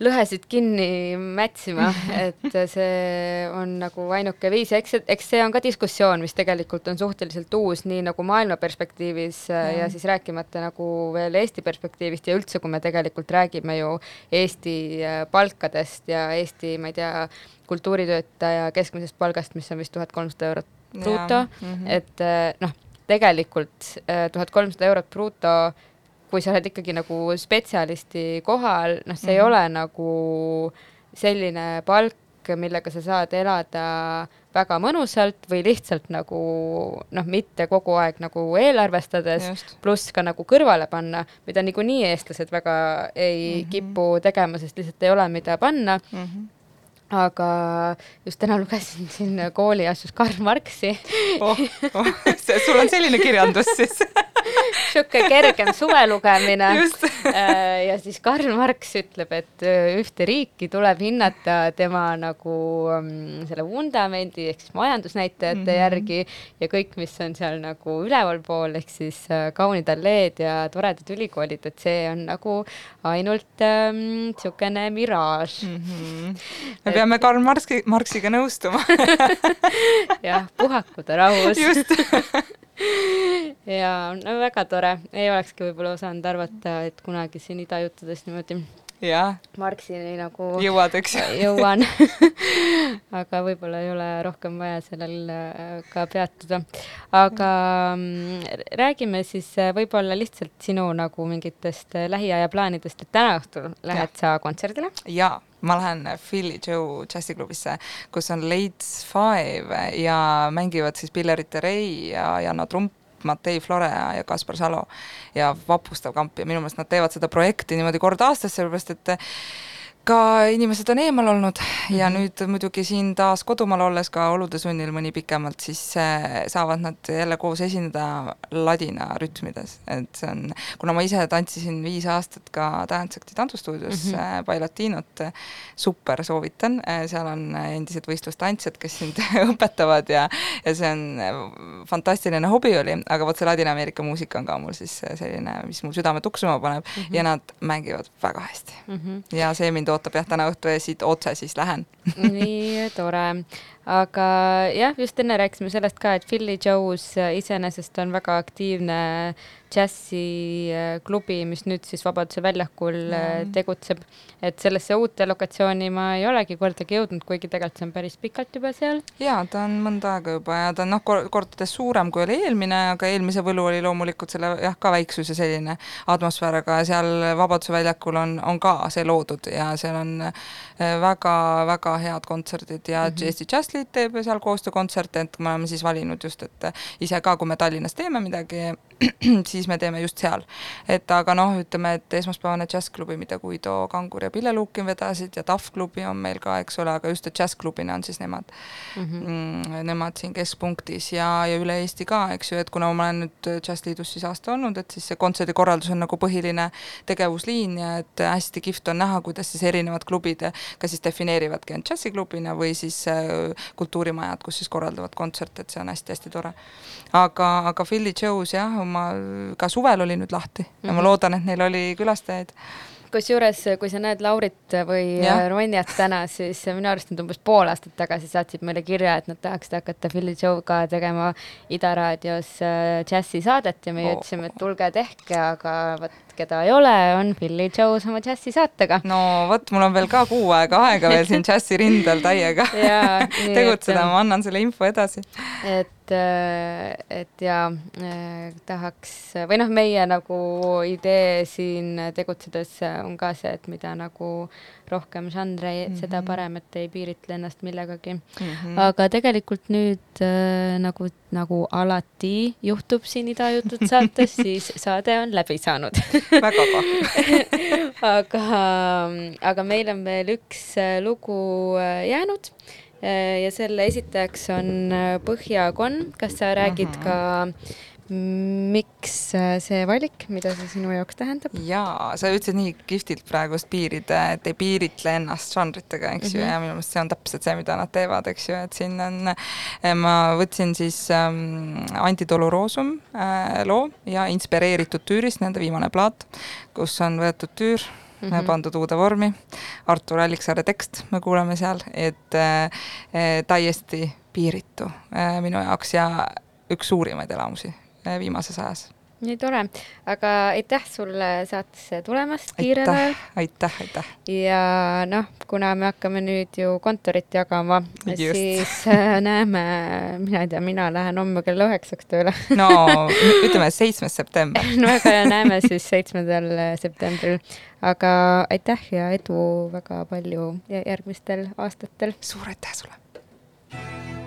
lõhesid kinni mätsima, [laughs] et see on nagu ainuke viis, eks, eks see on ka diskussioon, mis tegelikult on suhteliselt uus, nii nagu maailma perspektiivis ja, ja siis rääkimata nagu veel Eesti perspektiivist ja üldse, kui me tegelikult räägime ju Eesti äh, palkadest ja Eesti, ma ei tea, kultuuritöötaja keskmisest palgast, mis on vist tuhat kolmsada eurot bruto, mhm. et äh, noh, tegelikult tuhat kolmsada eurot bruto kui sa oled ikkagi nagu spetsialisti kohal, noh, see mm -hmm. ei ole nagu selline palk, millega sa saad elada väga mõnusalt või lihtsalt nagu noh, mitte kogu aeg nagu eelarvestades, pluss ka nagu kõrvale panna, mida niikuinii eestlased väga ei mm -hmm. kipu tegema, sest lihtsalt ei ole, mida panna mm. -hmm aga just täna lugesin siin kooliasjus Karl Marxi oh,. Oh, sul on selline kirjandus siis [laughs] sihuke kergem suvelugemine. Äh, ja siis Karl Marx ütleb, et äh, ühte riiki tuleb hinnata tema nagu mm, selle vundamendi ehk siis majandusnäitajate mm -hmm. järgi ja kõik, mis on seal nagu ülevalpool ehk siis äh, kaunid alleed ja toredad ülikoolid, et see on nagu ainult niisugune ähm, miraaž mm. -hmm. me et... peame Karl Marxi, Marxiga nõustuma [laughs] jah, puhaku ta rahus. just [laughs] ja no väga tore, ei olekski võib-olla osanud arvata, et kunagi siin idajuttudes niimoodi jah. Marxini nagu jõuad, eks jõuan [laughs] aga võib-olla ei ole rohkem vaja sellel äh, ka peatuda. aga mm, räägime siis äh, võib-olla lihtsalt sinu nagu mingitest äh, lähiaja plaanidest, et täna õhtul lähed ja. sa kontserdile? jaa ma lähen Philly Joe džässiklubisse, kus on Late Five ja mängivad siis Pillerit Rei ja Janno Trump Matei Florea ja Kaspar Salo. Ja vapustav kamp ja minu meelest nad teevad seda projekti niimoodi kord aastas, sellepärast et ka inimesed on eemal olnud mm -hmm. ja nüüd muidugi siin taas kodumaal olles ka olude sunnil mõni pikemalt, siis äh, saavad nad jälle koos esineda ladina rütmides, et see on, kuna ma ise tantsisin viis aastat ka Danceacti tantsustuudios mm -hmm. Bailatinot, super soovitan, äh, seal on endised võistlustantsijad, kes sind [laughs] õpetavad ja ja see on fantastiline hobi oli, aga vot see Ladina-Ameerika muusika on ka mul siis selline, mis mul südame tuksuma paneb mm -hmm. ja nad mängivad väga hästi mm. -hmm. ja see mind ootab jah, täna õhtu ja siit otse siis lähen. [laughs] Nii tore, aga jah, just enne rääkisime sellest ka, et Philly Joe's iseenesest on väga aktiivne džässiklubi, mis nüüd siis Vabaduse väljakul mm. tegutseb. et sellesse uute lokatsiooni ma ei olegi kordagi jõudnud, kuigi tegelikult see on päris pikalt juba seal. jaa, ta on mõnda aega juba ja ta on noh, kordades suurem kui oli eelmine, aga eelmise võlu oli loomulikult selle jah, ka väiksus ja selline atmosfäär, aga seal Vabaduse väljakul on, on ka see loodud ja seal on väga-väga äh, head kontserdid ja mm -hmm. Eesti Jazz Liit teeb seal koostöökontserte, et me oleme siis valinud just, et ise ka, kui me Tallinnas teeme midagi, [clears throat] siis me teeme just seal. et aga noh, ütleme, et esmaspäevane džässklubi, mida Guido Kangur ja Pille Lukin vedasid ja TAF klubi on meil ka, eks ole, aga just, džässklubina on siis nemad mhm. mm, -hmm. nemad siin keskpunktis ja, ja üle Eesti ka, eks ju, et kuna ma olen nüüd Džässliidus siis aasta olnud, et siis see kontserdikorraldus on nagu põhiline tegevusliin ja et hästi kihvt on näha, kuidas siis erinevad klubid kas siis defineerivadki end džässiklubina või siis äh, kultuurimajad, kus siis korraldavad kontserte, et see on hästi-hästi tore. aga, aga Philly Joe's jah, ma ka suvel oli nüüd lahti ja mm -hmm. ma mhm. loodan, et neil oli külastajaid kusjuures, kui sa näed Laurit või ja. Ronjat täna, siis minu arust nad umbes pool aastat tagasi saatsid meile kirja, et nad tahaksid hakata Philly Joe'ga tegema Ida raadios äh, džässisaadet ja meie oh. ütlesime, et tulge tehke, aga vot keda ei ole, on Billy Joe's oma džässisaatega. no vot, mul on veel ka kuu aega aega veel siin džässirindel täiega [laughs] [laughs] tegutseda, ma annan selle info edasi. et, äh, et ja eh, tahaks või noh, meie nagu idee siin tegutsedes on ka see, et mida nagu rohkem žanre mm, -hmm. seda parem, et ei piiritle ennast millegagi mm. -hmm. aga tegelikult nüüd äh, nagu, nagu alati juhtub siin Ida jutud saates, [laughs] siis saade on läbi saanud väga kahju aga, aga meil on veel üks äh, lugu äh, jäänud äh, ja selle esitajaks on Põhjakon, kas sa räägid mm -hmm. ka miks äh, see valik, mida see sinu jaoks tähendab? jaa, sa ütlesid nii kihvtilt praegust piirida, et ei piiritle ennast žanritega, eks mm -hmm. ju, mhm. ja minu meelest see on täpselt see, mida nad teevad, eks ju, et siin on, äh, ma võtsin siis ähm, Anti Dolorosum äh, loo ja inspireeritud Tüürist, nende viimane plaat, kus on võetud Tüür mm -hmm. pandud uude vormi, Artur Alliksaare tekst me kuuleme seal, et äh, täiesti piiritu äh, minu jaoks ja üks suurimaid elamusi viimases ajas nii tore, aga aitäh sulle saatesse tulemast kiirel ajal aitäh, aitäh, aitäh. ja noh, kuna me hakkame nüüd ju kontorit jagama, siis äh, näeme, mina ei tea, mina lähen homme kella üheksaks tööle [laughs] no ütleme, seitsmes september. [laughs] no aga näeme siis seitsmendal septembril. aga aitäh ja edu väga palju järgmistel aastatel. suur aitäh sulle. taas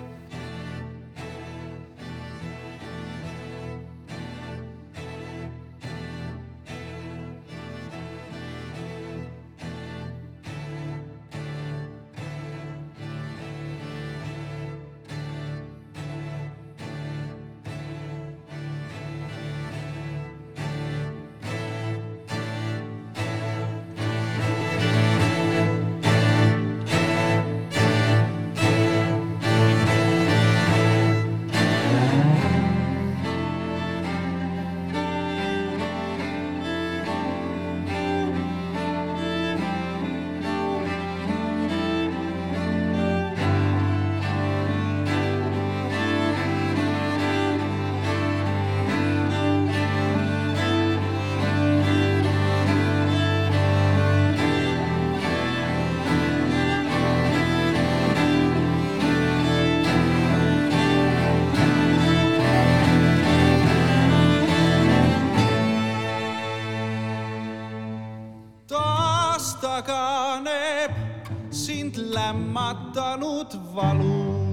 lämmatanud valu.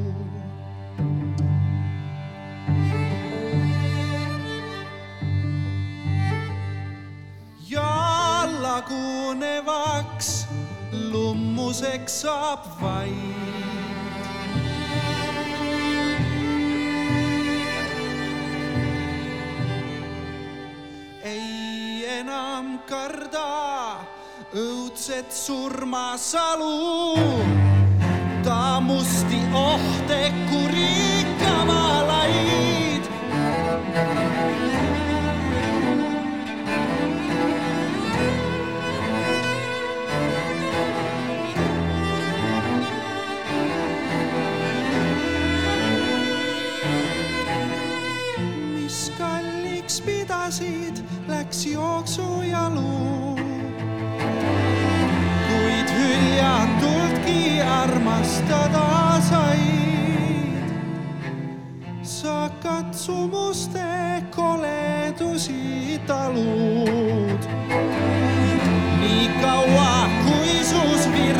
ja lagunevaks lummuseks saab vaid. ei enam karda õudset surmasalu. ta musti ohte kuri kamalaid. mis kalliks pidasid, läks jooksujalu hüljatultki armastada said. sa katsumuste koledusi talud. nii kaua, kui sus virgub